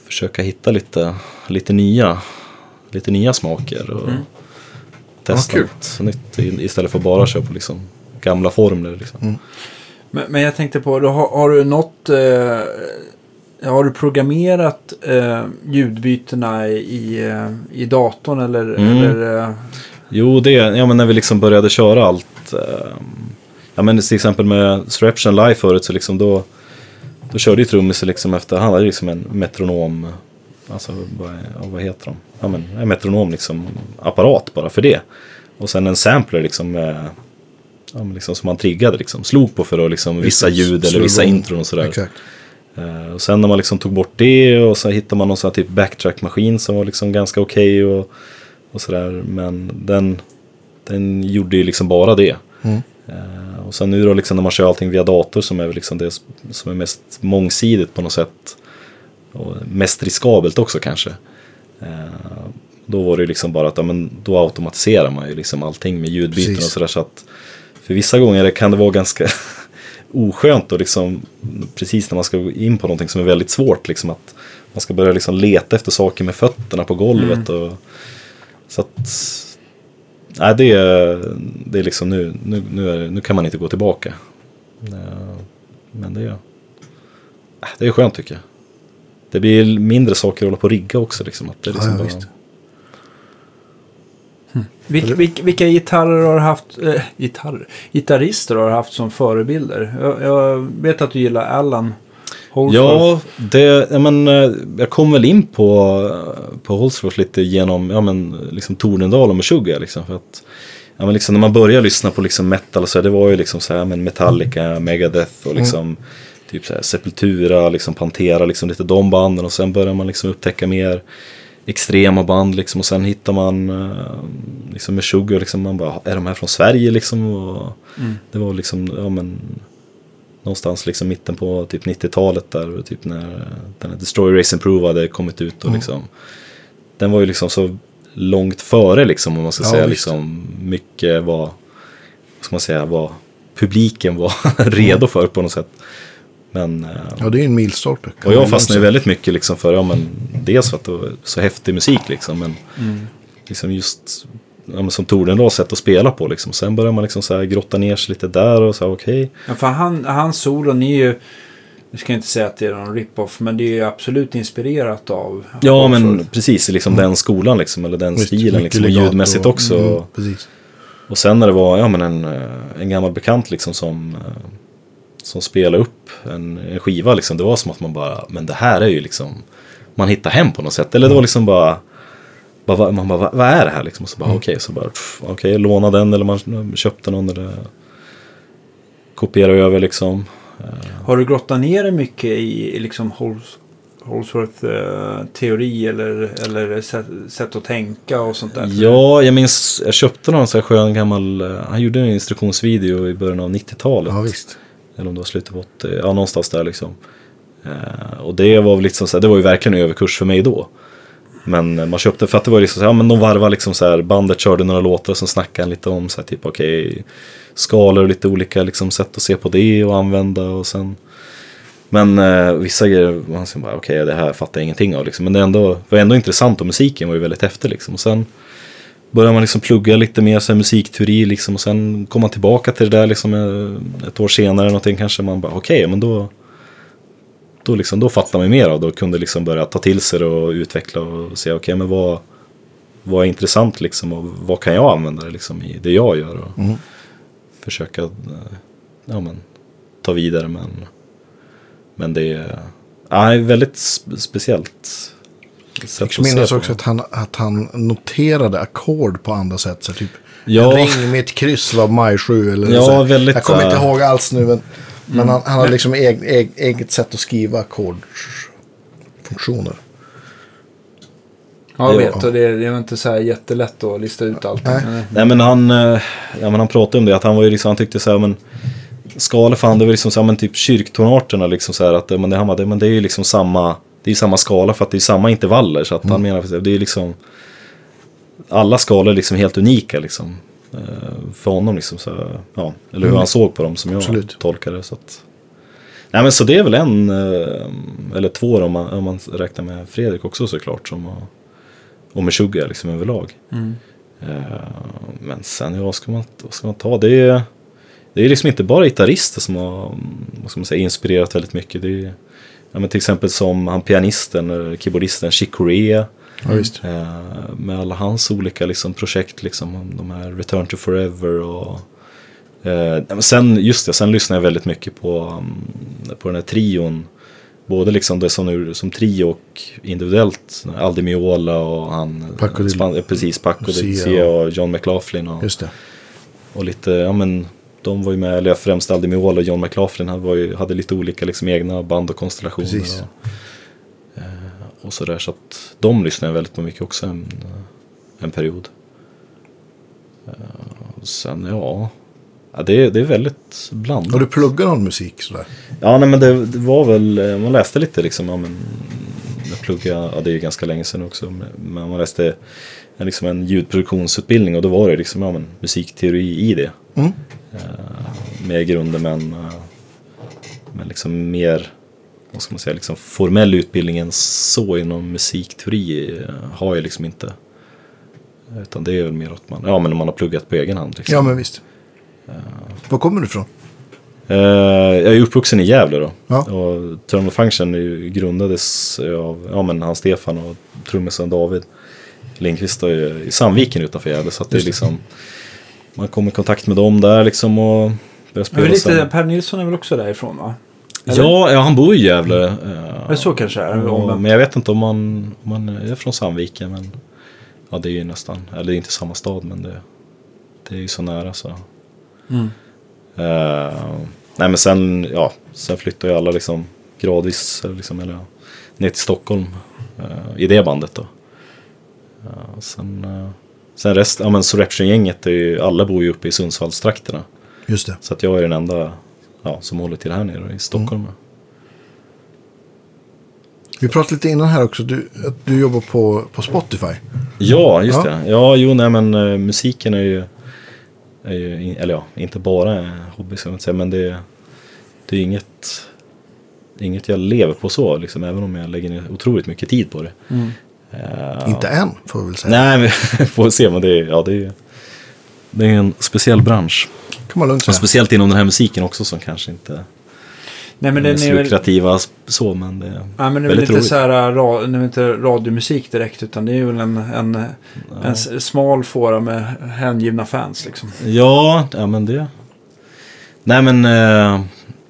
försöka hitta lite, lite, nya, lite nya smaker och Mm. testa kul. något nytt i- istället för att bara köra på liksom, gamla formler. Liksom. Mm. Men, men jag tänkte på, då har, har du något... Eh, har du programmerat eh, ljudbytena i, eh, i datorn eller... Mm. eller eh, Jo, det, ja, men när vi liksom började köra allt. Eh, ja, men till exempel med Streption Live förut så liksom då, då körde ju trummisen liksom efter, han hade liksom en metronom, alltså vad, vad heter de? Ja, men en metronom liksom apparat bara för det. Och sen en sampler liksom med, ja, men liksom som man triggade liksom, slog på för att liksom vissa ljud eller vissa intron och sådär. Exakt. Eh, och sen när man liksom tog bort det och så hittade man någon sån här typ backtrack-maskin som var liksom ganska okej och, och sådär. Men den, den gjorde ju liksom bara det. Mm. Eh, och sen nu då liksom när man kör allting via dator som är väl liksom det som är mest mångsidigt på något sätt. Och mest riskabelt också kanske. Eh, då var det ju liksom bara att ja, men då automatiserar man ju liksom allting med ljudbyten Precis. och sådär. Så att för vissa gånger kan det vara ganska [LAUGHS] oskönt och liksom precis när man ska gå in på någonting som är väldigt svårt. Liksom att man ska börja liksom leta efter saker med fötterna på golvet. Och, så att nej, det, är, det är liksom nu, nu, nu, är, nu kan man inte gå tillbaka. Eh, Men det är, äh, det är skönt tycker jag. Det blir mindre saker att hålla på och rigga också. Liksom, att det är Ja, liksom ja, bara, visst. Vil, vil, vilka gitarrer har du haft, eh, gitarrer, gitarrister har du haft som förebilder? Jag, jag vet att du gillar Holdsworth. Ja, det, ja, men, eh, jag kom väl in på, på Holsworth lite genom ja, men, liksom Tornedal och Meshuggah. Liksom, för att, ja, men, liksom, när man började lyssna på liksom, metal så här, det var ju liksom så här, men Metallica, Megadeth och liksom, typ så här, Sepultura, liksom, Pantera, liksom, lite de banden. Och sen började man liksom, upptäcka mer extrema band liksom, och sen hittar man eh, liksom Meshuggah. Liksom, man bara, är de här från Sverige liksom? Och Mm. Det var liksom, ja men någonstans liksom mitten på typ 90-talet där, typ när den här Destroy Race and Prove hade kommit ut och Mm. liksom den var ju liksom så långt före liksom om man ska Ja, säga visst. liksom mycket var, vad ska man säga, vad publiken var [LAUGHS] redo för på något sätt. Men, eh, Ja, det är en milstolpe. och jag fastnade ju väldigt mycket liksom för, ja men dels för att det var så häftig musik liksom, men Mm. liksom just ja, men som Tornedals sätt att spela på liksom. Sen börjar man liksom så här grotta ner sig lite där och så här okej. Ja, för han, hans solon är ju, jag ska inte säga att det är någon rip-off, men det är ju absolut inspirerat av Ja, Holdsworth. men precis liksom den skolan liksom, eller den Visst, stilen liksom, och ljudmässigt också. Mm, precis. Och sen när det var ja, men en, eh, en gammal bekant liksom som, eh, som spelade upp en, en skiva, liksom, det var som att man bara, men det här är ju liksom, man hittar hem på något sätt. Eller det var liksom bara, bara vad- man bara, vad, vad är det här liksom? Och så bara, Mm. okej, så bara, okej, låna den eller man köpte någon eller kopiera över liksom. Har du grottat ner dig mycket i, i liksom Hols, Holsworth eh, teori eller, eller sätt, sätt att tänka och sånt där? Ja, jag minns, jag köpte någon sån här skön gammal, eh, han gjorde en instruktionsvideo i början av 90-talet. Ja, visst. Eller om det var slutet på 80, ja någonstans där liksom. Eh, och det var, väl liksom så här, det var ju verkligen överkurs för mig då. Men man köpte för att det var liksom så här, ja men de varvade liksom så här, bandet körde några låtar och sen snackade han lite om så här, typ okej, skalor och lite olika liksom sätt att se på det och använda och sen men eh, vissa grejer, man säger bara okej det här fattar jag ingenting av liksom. Men det ändå, var ändå intressant och musiken var ju väldigt häftig liksom. Och sen började man liksom plugga lite mer så här, musikteori liksom. Och sen kom man tillbaka till det där liksom eh, ett år senare någonting kanske. Man bara okej men då då, liksom, då fattar man mer av det och kunde liksom börja ta till sig det och utveckla och se okej men vad, vad är intressant liksom och vad kan jag använda det liksom i det jag gör och Mm. försöka eh, ja, men, ta vidare men men det är ja, väldigt sp- speciellt sätt Jag minns också att han, att han noterade ackord på andra sätt. Så typ, Ja. en ring med ett kryss var maj 7. Eller Ja, så väldigt, Jag kommer inte äh, ihåg alls nu. Men, men han, han hade liksom eg, eg, eget sätt att skriva ackordsfunktioner. Ja, jag Ja. vet. Och det, det är inte så här jättelätt att lista ut allt. Nej. Men, Nej men han, eh, ja, men han pratade om det att han var ju liksom, han tyckte så här men Skala fan det var liksom så här, men typ kyrktonarterna liksom så här att men det, han bara, det, men det är ju liksom samma Det är samma skala för att det är samma intervaller så att han menar det är liksom Alla skalor är liksom helt unika liksom eh, För honom liksom så ja Eller hur Mm. han såg på dem som jag Absolut. tolkar det så att Nej men så det är väl en eh, Eller två om man, om man räknar med Fredrik också såklart som Och med Sugar liksom överlag mm. Eh, Men sen, ja, vad ska man, vad ska man ta? Det är, det är liksom inte bara gitarrister som har vad ska man säga, inspirerat väldigt mycket. Det är, ja, men till exempel som han pianisten, keyboardisten Chick Corea. Ja. Eh, med alla hans olika liksom, projekt, liksom, de här Return to Forever och eh, sen, just det, sen lyssnar jag väldigt mycket på, mm, på den här trion. Både liksom det som, nu, som trio och individuellt. Aldi Meola och han... Paco de- span, eh, precis, Paco Lucia Lucia och John McLaughlin. Och, och lite, ja men de var ju med, eller främst Aldi Meola och John McLaughlin var ju, hade lite olika liksom egna band och konstellationer. Precis. Och, eh, och sådär så att de lyssnade jag väldigt mycket också en, en period. Eh, sen ja, ja det, det är väldigt blandat. Har du pluggat någon musik sådär? Ja, nej, men det, det var väl, eh, man läste lite liksom, ja, men, jag pluggade, ja det är ju ganska länge sedan också, men man läste en, liksom en ljudproduktionsutbildning och då var det liksom, ja men musikteori i det. Mm. Eh, med grunder men, eh, men liksom mer, vad ska man säga, liksom formell utbildning än så inom musikteori eh, har jag liksom inte. Utan det är väl mer att man, ja men man har pluggat på egen hand liksom. Ja, men visst. Var kommer du ifrån? Eh, jag är uppvuxen i Gävle då. Ja. Och Thermal Function grundades av ja, men han Stefan och trummisen David Lindqvist i, Sandviken utanför Gävle. Så att det är liksom, man kommer i kontakt med dem där liksom och börjar Men spela lite, sen. Per Nilsson är väl också därifrån va? Eller? Ja, ja, han bor i Gävle. eh, Men så kanske är. Ja, men jag vet inte om man, om man är från Sandviken. Men ja, det är ju nästan, eller det är inte samma stad men det, det är ju så nära så. Mm. Eh, nej men sen, ja, sen flyttar ju alla liksom gradvis liksom, eller, ja, ner till Stockholm eh, i det bandet då. Eh, sen, uh, sen rest, ja men ju, alla bor ju uppe i Sundsvallstrakterna. Just det. Så att jag är den enda ja, som håller till här nere i Stockholm. Vi pratade lite innan här också. Du, att du jobbar på, på Spotify. Ja, just Ja. det. Ja, jo, nej men eh, musiken är ju, är ju eller ja, inte bara en hobby ska jag säga, men det, det är inget, inget jag lever på så, liksom, även om jag lägger ner otroligt mycket tid på det. Mm. Eh, Inte än, får vi väl säga. Nej, men [LAUGHS] får se, men det är, ja, det är, det är en speciell bransch. Kan man lugnt säga. speciellt inom den här musiken också som kanske inte Nej men är den så är väl... lukrativa så, men det är Ja, men det är väl väldigt inte roligt. så här, ra, det är väl inte radiomusik direkt utan det är väl en, en, en s- smal fåra med hängivna fans liksom. Ja, ja men det. Nej men, eh,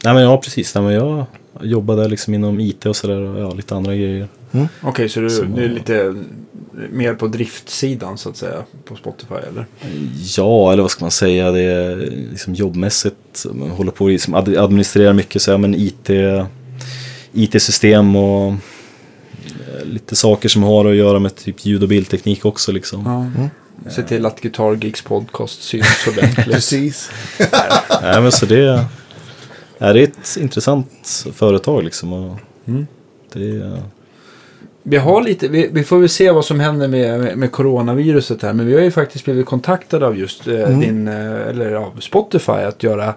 nej men ja precis. Nej, men jag jobbade liksom inom IT och sådär och ja, lite andra grejer. Okej, så du, Som- du är lite mer på driftsidan så att säga på Spotify eller? Ja, eller vad ska man säga, det är liksom jobbmässigt. Man håller på att liksom ad- administrera mycket så här, men IT, IT-system och eh, lite saker som har att göra med typ ljud och bildteknik också liksom. Ja. Mm. Se till att Guitar Geeks podcast syns [LAUGHS] ordentligt. Precis. [LAUGHS] Nej men så det, är ett intressant företag liksom. Och Mm. Det är, Vi, har lite, vi, vi får väl se vad som händer med, med, med coronaviruset här. Men vi har ju faktiskt blivit kontaktade av just eh, Mm. din, eh, eller av Spotify att göra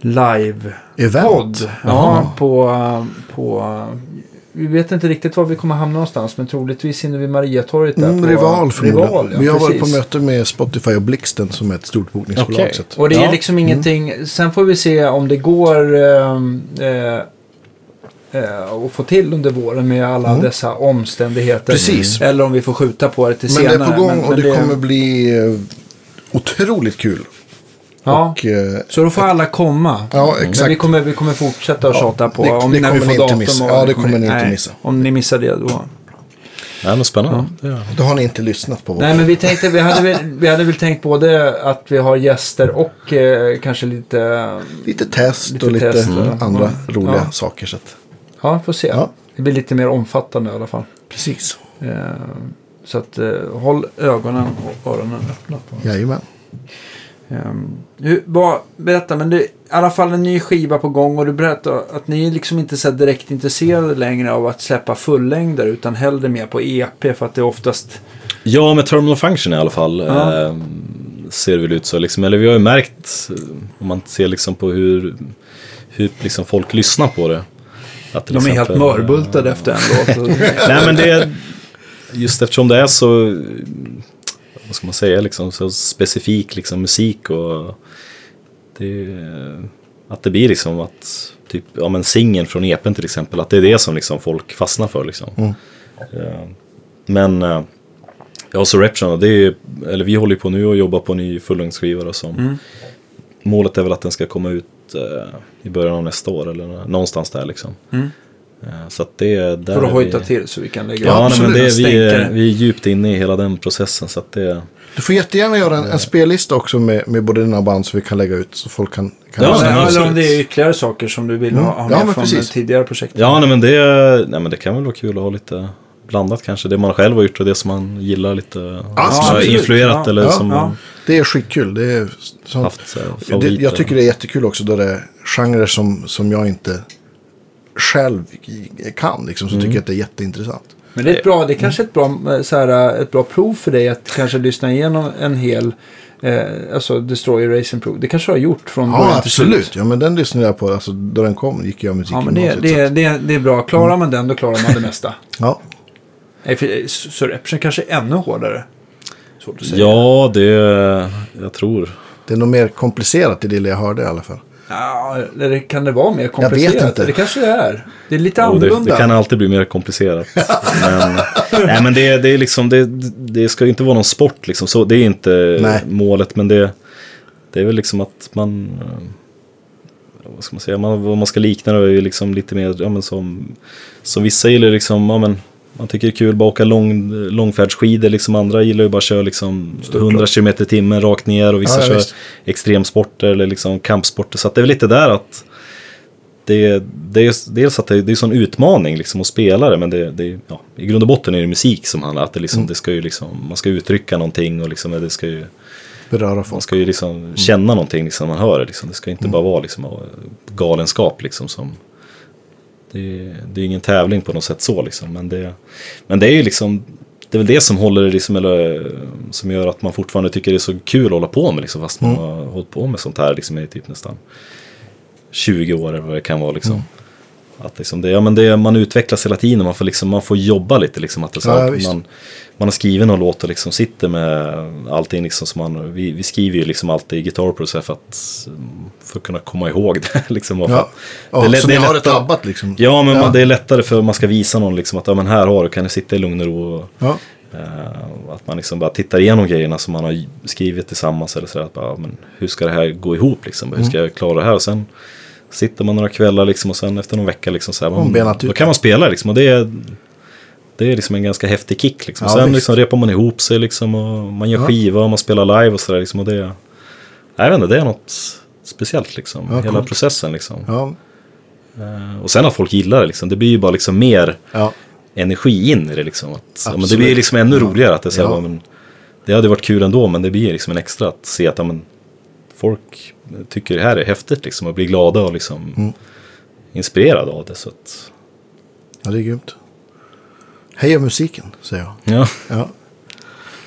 live Event? podd. Ja, på, eh, på... eh, Vi vet inte riktigt var vi kommer hamna någonstans. Men troligtvis inne vid Mariatorget där. Mm, på, rival förmodligen. Rival, ja, Vi har varit på möte med Spotify och Blixten som är ett stort bokningsbolag. Att, Och det är Ja. liksom ingenting. Sen får vi se om det går ehm, eh, eh, att få till under våren med alla dessa omständigheter. Mm. Precis. Eller om vi får skjuta på det till men senare. det är på gång Men- och men det kommer bli eh, otroligt kul. Ja, Och, eh, så då får alla komma. Ja, Men exakt. vi kommer, vi kommer fortsätta att Ja, tjata på. det- om, det när vi kommer får ni inte datum missa. och- Ja, det kommer ni inte nej, missa. Om ni missar det då. nej, men spännande. Det är, då har ni inte lyssnat på vår Nej, men vi tänkte, vi hade väl, vi hade väl tänkt både att vi har gäster och eh, kanske lite... Lite test Lite och lite test, ja. andra Ja. roliga Ja. saker. Så att, Ja, får se. Ja. Det blir lite mer omfattande i alla fall. precis. Eh, så att eh, håll ögonen och öronen öppna. På. Jajamän. Ehm, hur, vad, berätta, men det är i alla fall en ny skiva på gång och du berättar att ni är liksom inte så direkt intresserade längre av att släppa fullängder utan hellre mer på EP för att det är oftast... Ja, med Terminal Function i alla fall. Ja. Eh, ser det väl ut så. Liksom. Eller vi har ju märkt, eh, om man ser liksom på hur, hur liksom folk lyssnar på det. Att De är helt exempel, mörbultade efter en låt. [LAUGHS] Nej, men det är just eftersom det är så, eh, vad ska man säga, liksom, så specifik liksom, musik och det, att det blir liksom att, typ, ja men singeln från EPen till exempel, att det är det som liksom folk fastnar för liksom. Mm. Eh, Men, eh, ja så Reption, det är, eller vi håller på nu och jobbar på en ny fullängdsskiva som, Mm. målet är väl att den ska komma ut eh, i början av nästa år eller någonstans där liksom. Mm. Eh, Så att det är där För att är hojta vi- till så vi kan lägga Ja, nej, absolut. men det, är- vi, är, Stänkare. vi är djupt inne i hela den processen. Så att det, Du får jättegärna göra en, en spellista också med, med både dina band så vi kan lägga ut så folk kan... kan Ja, Ja, nej, men eller om det är ytterligare saker som du vill Mm. ha, ha Ja, med men från precis. tidigare projekt. ja, nej, men det, nej, men det kan väl vara kul att ha lite blandat kanske. Det man själv har gjort och det som man gillar lite. Absolut. som har influerat Ja, eller ja, som ja. man Det är skitkul. Det är som, haft så här, det, jag tycker det är jättekul också då det är genrer som, som jag inte själv kan. Liksom, så tycker jag att det är jätteintressant. Men det är ett bra, det är kanske ett bra, eh, så här, ett bra prov för dig att kanske lyssna igenom en hel, eh, alltså Destroyer Racing Prov. Det kanske du har gjort från Ja, början till slut. absolut. Ja, men den lyssnade jag på. Alltså, då den kom gick jag Ja, men det, det, det, det är bra. Klarar man den, då klarar man det mesta. ja. Nej, för Surreption kanske är ännu hårdare. Svårt att säga. Ja, det, jag tror. det är nog mer komplicerat i det jag hörde i alla fall. Ja, eller kan det vara mer komplicerat? inte. Det kanske det är. Det är lite Jo, det, annorlunda. det kan alltid bli mer komplicerat. [LAUGHS] men nej, men det, det, är liksom, det, det ska ju inte vara någon sport. Liksom. Så, det är inte Nej. målet. Men det, det är väl liksom att man... eh, Vad ska man säga? Man, vad man ska likna det är ju liksom lite mer ja, men som, som vissa gillar liksom, ja, men, man tycker det är kul bara åka lång, långfärdsskidor. Liksom andra gillar ju bara att köra liksom 100 km i timmen rakt ner. Och vissa Ja, ja, kör visst. extremsporter eller liksom kampsporter. Så det är väl lite där att det, det är dels att det, det är en sån utmaning liksom att spela det, men det, det, ja, i grund och botten är det musik som handlar att det, liksom, det ska ju liksom, man ska uttrycka någonting och liksom, det ska ju, Beröra man folk. ska ju liksom känna någonting liksom, man hör det. Liksom. Det ska inte bara vara liksom, galenskap liksom, som, det, det är ingen tävling på något sätt så liksom, men det, men det är ju liksom det är väl det som håller det liksom, eller, som gör att man fortfarande tycker det är så kul att hålla på med liksom, fast man har hållit på med sånt här liksom, i typ nästan 20 år eller vad det kan vara. Liksom. Att liksom det, ja, men det, man utvecklas hela tiden, man får, liksom, man får jobba lite. Liksom, att det, så Ja, att man, man har skrivit någon låt och liksom sitter med allting. Liksom, som man, vi, vi skriver ju liksom alltid i Guitar Pro för att, för att kunna komma ihåg det. [LAUGHS] liksom, Ja, att- ja det är lätt- så det ni har lättare- ett abbat liksom? Ja, men Ja. Man, det är lättare för man ska visa någon liksom, att ja, men här har du, kan du sitta i lugn och ro. Och, Ja. Eh, att man liksom bara tittar igenom grejerna som man har skrivit tillsammans. Eller sådär, att bara, men hur ska det här gå ihop? Liksom? Hur ska jag klara det här? Och sen sitter man några kvällar liksom, och sen efter någon vecka liksom, så här, man, benat då kan man spela. Liksom, och det är, det är liksom en ganska häftig kick. Liksom. Ja, sen visst. liksom, repar man ihop sig liksom, och man gör Ja. skiva och man spelar live och sådär. Liksom, och det, jag vet inte, det är något speciellt. Liksom, Ja, hela processen. Liksom. Ja. Eh, och sen att folk gillar det. Liksom, det blir ju bara liksom mer Ja. energi in i det. Liksom. Att, men det blir liksom ännu roligare. Att det, är så här, men, det hade varit kul ändå, men det blir liksom en extra att se att men, folk tycker det här är häftigt liksom, och blir glada och liksom, Mm. inspirerade av det. Så att, Ja, det är grymt. Heja musiken, säger jag. Ja. Ja.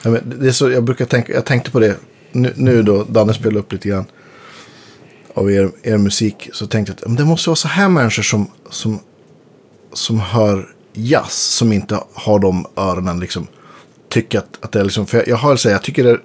Ja, men det är så, jag brukar tänka, jag tänkte på det nu, nu då Danne spelade upp lite grann av er, er musik. Så tänkte jag att men det måste vara så här människor som, som, som hör jazz. Som inte har de öronen liksom. Tycker att, att det är liksom, för jag, jag har så här, jag tycker det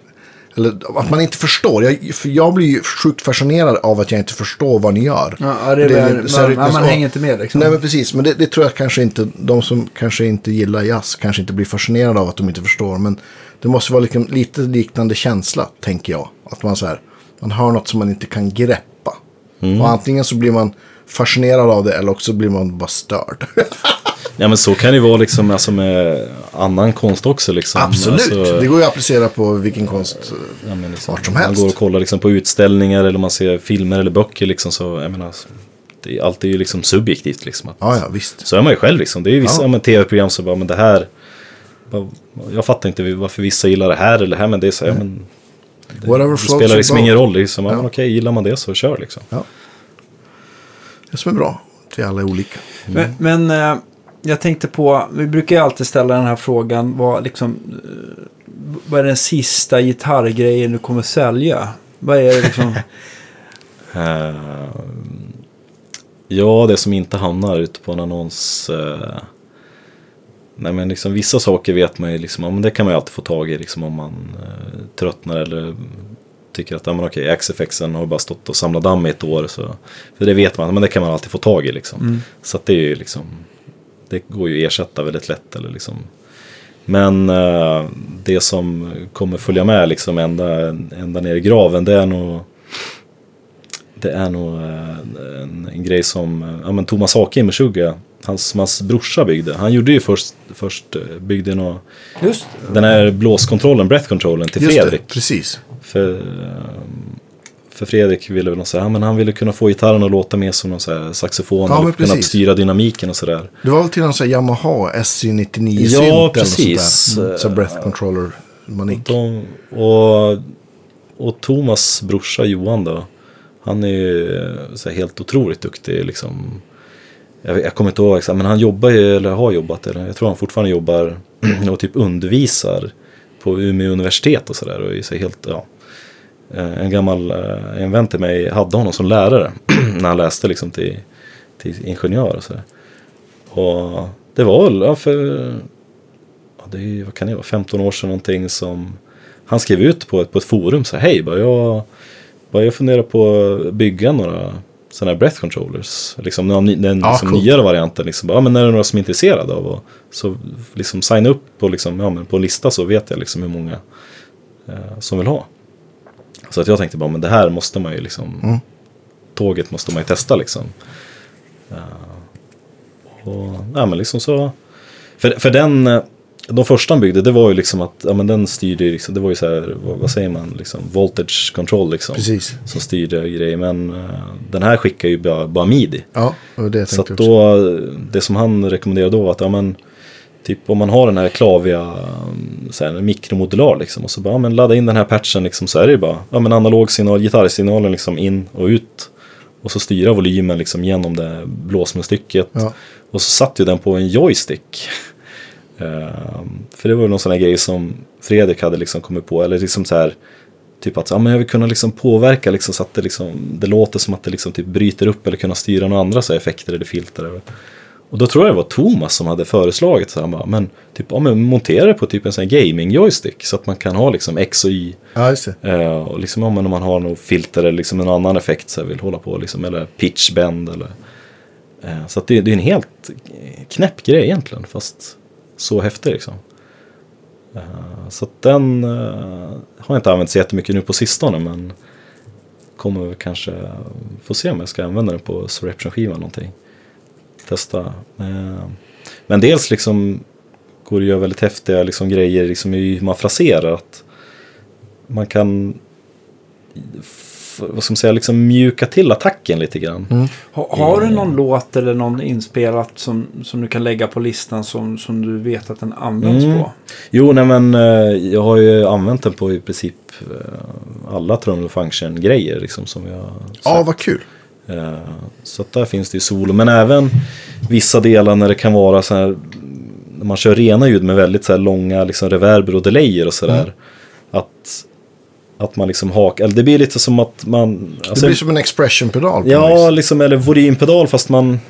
eller att man inte förstår. Jag, för jag blir ju sjukt fascinerad av att jag inte förstår vad ni gör. Ja, det är Det är så här man, man, hänger inte med liksom. Nej men precis, men det, det tror jag kanske inte, de som kanske inte gillar jazz kanske inte blir fascinerade av att de inte förstår. Men det måste vara liksom, lite liknande känsla, tänker jag. Att man så här, man hör något som man inte kan greppa. Och antingen så blir man fascinerad av det eller också blir man bara störd. [LAUGHS] ja, men så kan det ju vara liksom, alltså med annan konst också. Liksom. Absolut, Alltså, det går ju att applicera på vilken konst. ja, men liksom, vart som Man helst. går och kollar liksom, på utställningar eller man ser filmer eller böcker. Liksom, så, jag menar, det, är- allt är ju liksom subjektivt. Liksom, att, Ja, ja, visst. Så är man ju själv liksom. Det är ju vissa Ja. ja. men, tv-program som bara, men det här. Jag fattar inte varför vissa gillar det här eller det här, men det är så här, men Whatever det floats spelar liksom ingen roll. Liksom. Ja. Ja. men Okej, gillar man det så kör liksom. Det som är bra, att vi alla är olika. Men, men eh, jag tänkte på, vi brukar ju alltid ställa den här frågan, vad, liksom, eh, vad är den sista gitarrgrejen du kommer sälja? Vad är det liksom? [LAUGHS] Eh, ja, det som inte hamnar ute på en annons. eh, nej, men liksom, vissa saker vet man ju, liksom, ja, men det kan man ju alltid få tag i liksom, om man eh, tröttnar eller tycker att ja, men okej, XFXen har bara stått och samlat damm i ett år. Så, för det vet man, men det kan man alltid få tag i. Liksom. Mm. Så det är ju liksom, det går ju att ersätta väldigt lätt. Eller liksom. Men eh, det som kommer följa med liksom ända, ända ner i graven, det är nog det är nog eh, en, en grej som eh, ja, men Thomas Hake i Meshuggah, hans, som hans brorsa byggde. Han gjorde ju först, först eh, byggde Just den här blåskontrollen, breath-controllen till Just Fredrik. det, precis. För, eh, för Fredrik ville väl säga, ja, men han ville kunna få gitarren att låta mer som någon så här saxofon. Ja, eller men kunna styra dynamiken och sådär. Det var väl till någon sån här Yamaha SC99 Ja, eller precis. sånt där. Så breath controller manik. De, och, och Thomas brorsa Johan då. Han är ju så helt otroligt duktig liksom. Jag, jag kommer inte ihåg exakt, men han jobbar ju, eller har jobbat, eller jag tror han fortfarande jobbar [CLEARS THROAT] och typ undervisar på Umeå universitet och sådär. Och är så helt, ja. Eh, En gammal, eh, en vän till mig hade honom som lärare [CLEARS THROAT] när han läste liksom till, till ingenjör och sådär. Och det var väl, ja, för ja, det är, vad kan det vara, 15 år sedan någonting som han skrev ut på ett, på ett forum så här, hej, bara jag, bara jag funderar på att bygga några sådana här breath controllers. Liksom den, den Ja, liksom nyare varianten. Liksom, bara, ja, men är det några som är intresserade av och, så liksom signa upp på, liksom, ja, men på en lista så vet jag liksom hur många eh, som vill ha. Så att jag tänkte bara, men det här måste man ju liksom, Mm. tåget måste man ju testa liksom. Eh, och, ja men liksom så, för, för den, eh, de första han byggde, det var ju liksom att, ja men den styrde ju liksom, det var ju så här, vad, vad säger man, liksom, voltage control liksom. Precis. Som styrde grejer, men eh, den här skickar ju bara, bara midi. Ja, var det jag Så att också. då, det som han rekommenderade då var att, ja men, typ om man har den här Klavia um, så här, mikromodular liksom, och så bara, ja, men ladda in den här patchen liksom, så är det ju bara, ja men analog signal, gitarrsignalen liksom in och ut. Och så styra volymen liksom genom det blåsmunstycket. Ja. Och så satt ju den på en joystick. [LAUGHS] Ehm, för det var ju någon sån här grej som Fredrik hade liksom kommit på, eller liksom så här, typ att ja, men jag vill kunna liksom påverka liksom så att det, liksom, det låter som att det liksom typ bryter upp eller kunna styra några andra så här effekter eller filter. Eller. Och då tror jag det var Thomas som hade föreslagit så bara, men typ, ja, men montera det på typ en sån här gaming joystick så att man kan ha liksom X och Y Ja, just det. Eh, och liksom om man, om man har något filter eller liksom en annan effekt så vill hålla på liksom, eller pitch bend eller eh, så att det, det är en helt knäpp grej egentligen fast så häftig liksom. Eh, så att den eh, har jag inte använt så jättemycket nu på sistone men kommer kanske få se om jag ska använda den på Surreption-skivan någonting. Testa. Eh, men dels liksom går det att göra väldigt häftiga liksom, grejer liksom, i hur man fraserar. Att man kan vad ska man säga, liksom mjuka till attacken lite grann. Ha, har du någon låt eller någon inspelat som, som du kan lägga på listan som, som du vet att den används Mm. på? Jo, nej men eh, jag har ju använt den på i princip eh, alla Trumlo Function-grejer liksom som jag Ja, vad kul. Eh, så där finns det ju solo. Men även vissa delar när det kan vara så här. När man kör rena ljud med väldigt så här långa liksom reverber och delayer och sådär. Mm. Att, att man liksom hakar. Eller det blir lite som att man. Det alltså- blir som en expression-pedal Ja, liksom, eller volympedal fast man...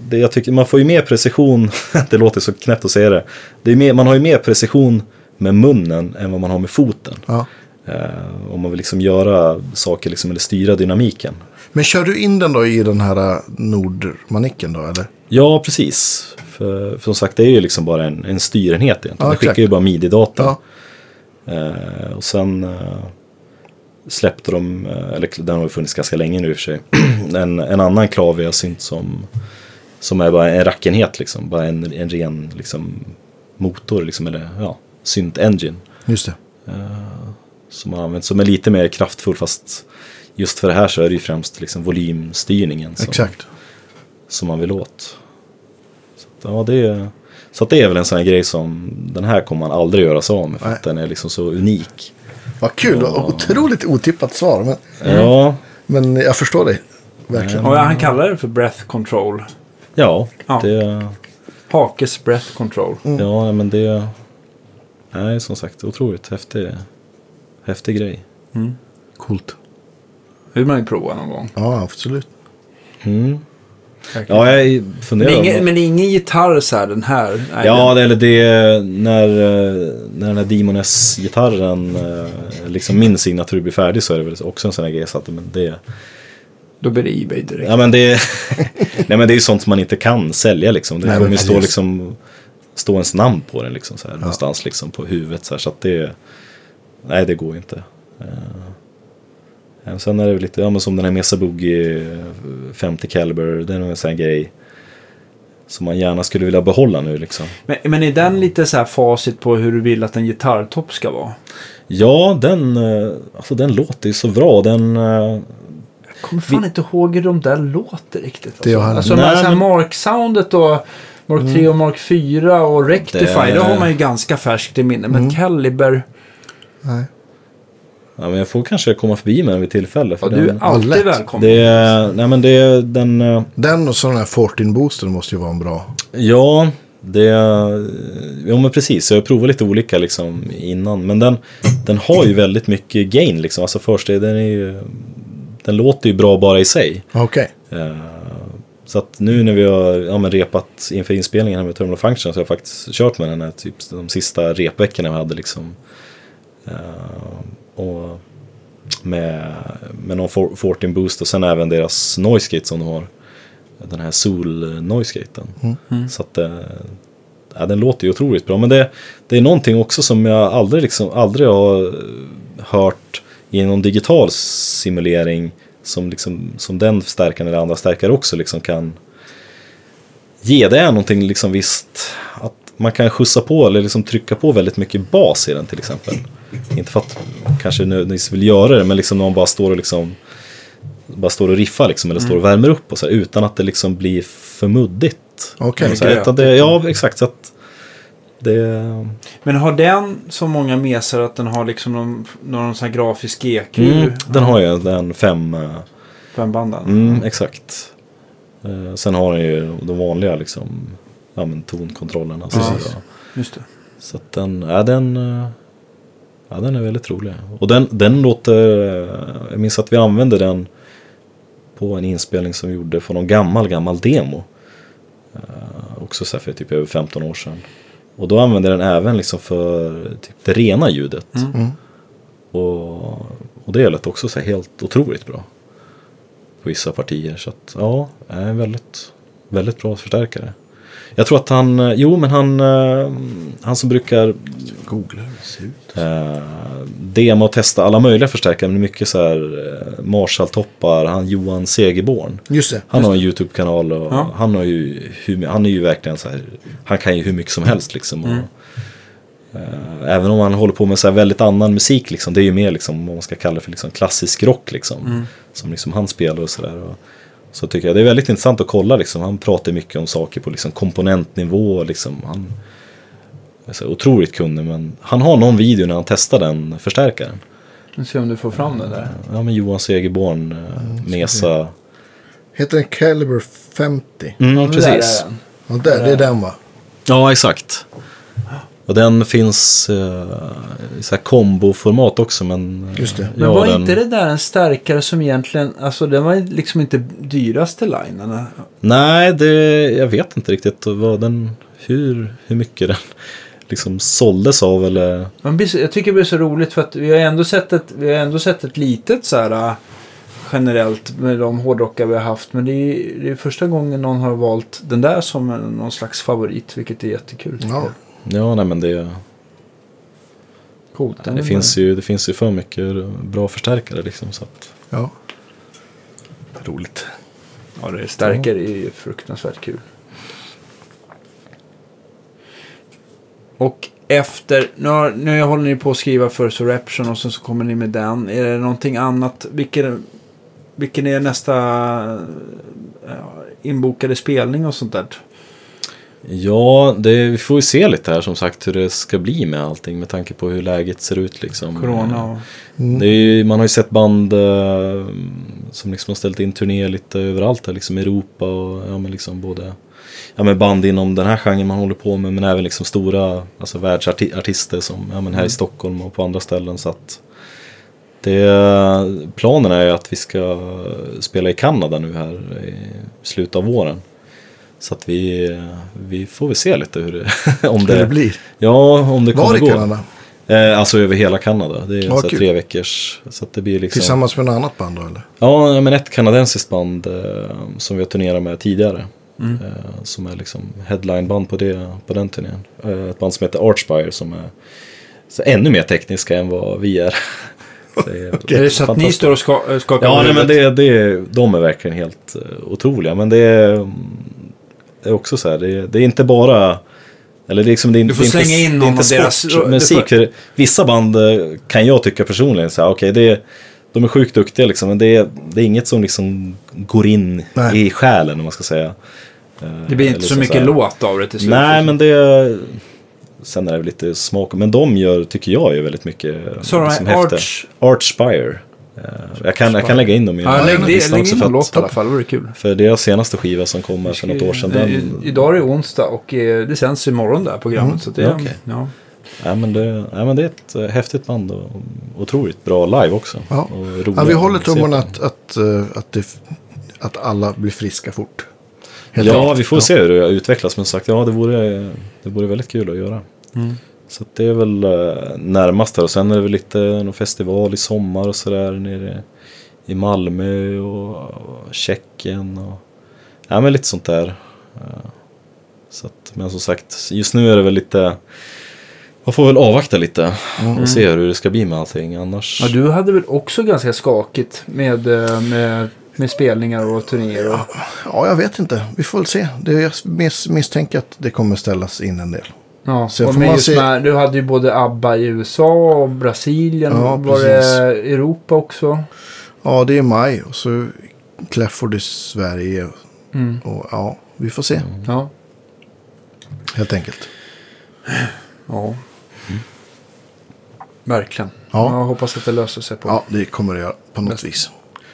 Det, jag tycker, man får ju mer precision, [LAUGHS] det låter så knäppt att säga det. det är mer, man har ju mer precision med munnen än vad man har med foten. Ja. Eh, om man vill liksom göra saker liksom, eller styra dynamiken. Men kör du in den då i den här äh, Nordmanicken då, eller? Ja, precis. För, för som sagt, det är ju liksom bara en, en styrenhet egentligen. Ja, det skickar ju bara midi-data. Ja. Eh, och sen eh, släppte de, eh, eller den har ju funnits ganska länge nu i och för sig, [CLEARS THROAT] en, en annan Clavia synt som, som är bara en rackenhet liksom. Bara en, en ren liksom, motor liksom, eller ja, synt engine. Just det. Som har använts som är lite mer kraftfull fast just för det här så är det ju främst liksom volymstyrningen som, Exakt. som man vill åt. Så, att, ja, det är, så att det är väl en sån här grej som den här kommer man aldrig göra sig av med för Nej. att den är liksom så unik. Vad kul. och Otroligt otippat svar. Men, Ja, men jag förstår dig. Verkligen. Och han kallar det för breath control. ja, Ja. det... Hakes breath control. Ja, men det... Nej, som sagt, otroligt häftig, häftig grej. Coolt. Det vill man ju prova någon gång. Ja, absolut. Mm. Ja, jag funderar. men, ingen, men ingen gitarr så här, den här. Nej, Ja, den, det, eller det när, eh, när den här Demon S-gitarren, eh, liksom min signatur blir färdig så är det väl också en sån här grej. Så att, men det, Då blir det Ebay direkt. ja, men det, [LAUGHS] nej, men det är ju sånt som man inte kan sälja liksom. Det Nej, kommer ju stå, liksom, stå ens namn på den liksom, så här, någonstans liksom, på huvudet. Så, här, så att det, nej det går inte. Eh, sen är det lite, ja, men som den här Mesa Boogie eh, 50 Caliber, det är en sån här grej som man gärna skulle vilja behålla nu liksom. Men, men är den lite så här facit på hur du vill att en gitarrtopp ska vara? Ja, den, eh, alltså, den låter ju så bra. Den, eh, Jag kommer fan inte ihåg hur de där låter riktigt. Det jag Alltså, hade- alltså Nej, här men- Mark-soundet och Mark 3 och Mark 4 och Rectify, det... Det- har man ju ganska färskt i minne. Men Caliber, Nej. Ja, men jag får kanske komma förbi med den vid tillfälle. För ja, du är den, alltid lätt. välkommen. det, är- nej, men det, är den, eh, Den och så den här 14 boosten måste ju vara en bra. ja, det, ja men precis. Jag har provat lite olika liksom innan. Men den, den har ju väldigt mycket gain liksom. Alltså först, den är ju, den låter ju bra bara i sig. Okej. Eh, Så att nu när vi har ja, men repat inför inspelningen här med Terminal Function så har jag faktiskt kört med den här typ de sista repveckorna vi hade liksom. Eh, och med, med någon for- 14 boost och sen även deras noise gate som de har. Den här Sol noise gaten. Så att eh, ja, den låter ju otroligt bra. Men det, det är någonting också som jag aldrig, liksom, aldrig har hört i någon digital simulering som, liksom, som den stärkaren eller andra stärkare också liksom kan ge. Det är någonting liksom visst att man kan skjutsa på eller liksom trycka på väldigt mycket bas i den till exempel. Inte för att kanske nödvändigtvis vill göra det men liksom man bara står och liksom bara står och riffar liksom, eller står och värmer upp och så här, utan att det liksom blir för muddigt. Okej. Det, ja, exakt. Så att det, Men har den så många mesar att den har liksom någon, någon sån här grafisk EQ? mm, den har ju den fem, eh, Fembanden? mm, exakt. Eh, sen har den ju de vanliga liksom, ja men tonkontrollerna. Så, Precis. så, Just det. så att den, ja, den, eh, ja, den är väldigt rolig. Och den, den låter, jag minns att vi använde den på en inspelning som vi gjorde för någon gammal, gammal demo. Eh, också så för typ över 15 år sedan. Och då använde den även liksom för typ det rena ljudet. Mm. Och, och det lät också så helt otroligt bra. På vissa partier. Så att ja, är en väldigt, väldigt bra förstärkare. Jag tror att han, eh, jo men han, eh, han som brukar Googla hur det ser ut. eh, dema och testa alla möjliga förstärkare. Men mycket så här Marshall-toppar, han Johan Segerborn. Just det. Han har en YouTube-kanal och Ja. han, har ju, han är ju verkligen så här, han kan ju hur mycket som helst liksom. Och, eh, även om han håller på med så väldigt annan musik liksom, det är ju mer liksom, vad man ska kalla det för liksom klassisk rock liksom. Som liksom han spelar och sådär. Så tycker jag det är väldigt intressant att kolla liksom, han pratar mycket om saker på liksom komponentnivå liksom. Han är så otroligt kunnig men han har någon video när han testar den förstärkaren. Nu ser om du får fram den där. Ja men Johan Segerborn, eh, Mesa Heter den Caliber 50? Mm, Ja, det där precis. är den. Ja, där, det är den va? Ja, exakt. Och den finns eh, i så här komboformat också. Men, eh, Just det. Men var den, inte det där en starkare som egentligen, alltså den var liksom inte dyraste linen? Nej, det, jag vet inte riktigt vad den, hur, hur mycket den [LAUGHS] liksom såldes av eller... Jag tycker det blir så roligt för att vi har ändå sett ett, vi har ändå sett ett litet så här äh, generellt med de hårdrockar vi har haft. Men det är, det är första gången någon har valt den där som någon slags favorit, vilket är jättekul. tycker Ja. Ja, nej men det, Coolt. Den det, är finns ju, det finns ju för mycket bra förstärkare liksom. Så att, ja. Roligt. Ja, det är stärkare är ju fruktansvärt kul. Och efter, nu, har, nu håller ni på att skriva för Surreption och sen så kommer ni med den. Är det någonting annat? Vilken, vilken är nästa ja, inbokade spelning och sånt där? Ja, det, vi får ju se lite här som sagt hur det ska bli med allting med tanke på hur läget ser ut liksom. Corona och... Är ju, man har ju sett band eh, som liksom har ställt in turnéer lite överallt här, liksom Europa och ja, men liksom både ja, men band inom den här genren man håller på med men även liksom stora alltså världsartister som ja, men här i Stockholm och på andra ställen. Så att det, planen är ju att vi ska spela i Kanada nu här i slutet av våren. Så att vi, vi får väl se lite hur det, [LAUGHS] om Hur det, det blir. Ja, om det Var kommer i gå. Kanada? Eh, alltså över hela Kanada. Det är Ja, så tre veckors. Så att det blir liksom... Tillsammans med något annat band då eller? Ja, men ett kanadensiskt band eh, som vi har turnerat med tidigare. Mm. Eh, som är liksom headlineband på, det, på den turnén. Eh, ett band som heter Archspire som är så ännu mer tekniska än vad vi är. [LAUGHS] Det är Är det så att ni står och ska, skakar Ja, nej, men det, det, de är verkligen helt uh, otroliga. Men det är, det är också så här, det, är- det är inte bara... Eller liksom, det är, Du får det slänga inte, in någon inte av deras- får- För vissa band eh, kan jag tycka personligen så här, okej, det är, de är sjukt duktiga liksom. Men det är, det är inget som liksom går in Nej. i själen, om man ska säga. Eh, Det blir inte eller så så mycket här. låt av det till slut. Nej, men det. Sen är det lite smak. Men de gör, tycker jag, gör väldigt mycket Så de liksom här. Arch... Archspire. Eh, Jag kan, jag kan lägga in dem i Ja, lägg, lägg in för en låt i alla fall, det vore kul. För deras senaste skiva som kom här för något år sedan. Den, Idag är det onsdag och eh, det sänds imorgon det här programmet. Så det, Ja, okej. ja. ja, men det, ja, men det är ett eh, häftigt band och otroligt bra live också. Ja. Ja, vi håller tummarna att, att, att, det, att alla blir friska fort. Helt Ja, enkelt. vi får se hur det utvecklas. Men som sagt, ja, det vore, det vore väldigt kul att göra. Mm. Så det är väl eh, närmast där. Och sen är det väl lite någon festival i sommar och sådär nere i Malmö och, Tjeckien. Och, ja, men lite sånt där. Eh, Så att, men som sagt, just nu är det väl lite... Man får väl avvakta lite och se hur det ska bli med allting. Annars... Ja, du hade väl också ganska skakigt med, eh, med, med spelningar och turnéer. Och, Ja, jag vet inte. Vi får väl se. Det, jag mis, misstänker att det kommer ställas in en del. Ja, Sen och får man se- med, du hade ju både ABBA i USA och Brasilien. Ja, var det Europa också? Ja, det är maj och så Clefford i Sverige. Mm. Och ja, vi får se. Ja. Helt enkelt. ja. Verkligen. Ja. Jag hoppas att det löser sig på. Ja, det kommer det göra på något vis.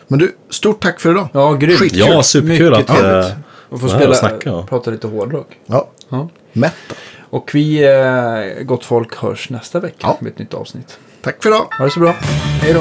Men du, stort tack för idag. Ja, grymt. Skitkul. Ja, superkul Mycket att... trevligt. eh, Och få spela, och snacka, ja. prata lite hårdrock. Ja, Ja. mätta. Och vi, eh, gott folk, hörs nästa vecka Ja. med ett nytt avsnitt. Tack för idag. Ha det så bra. Hej då.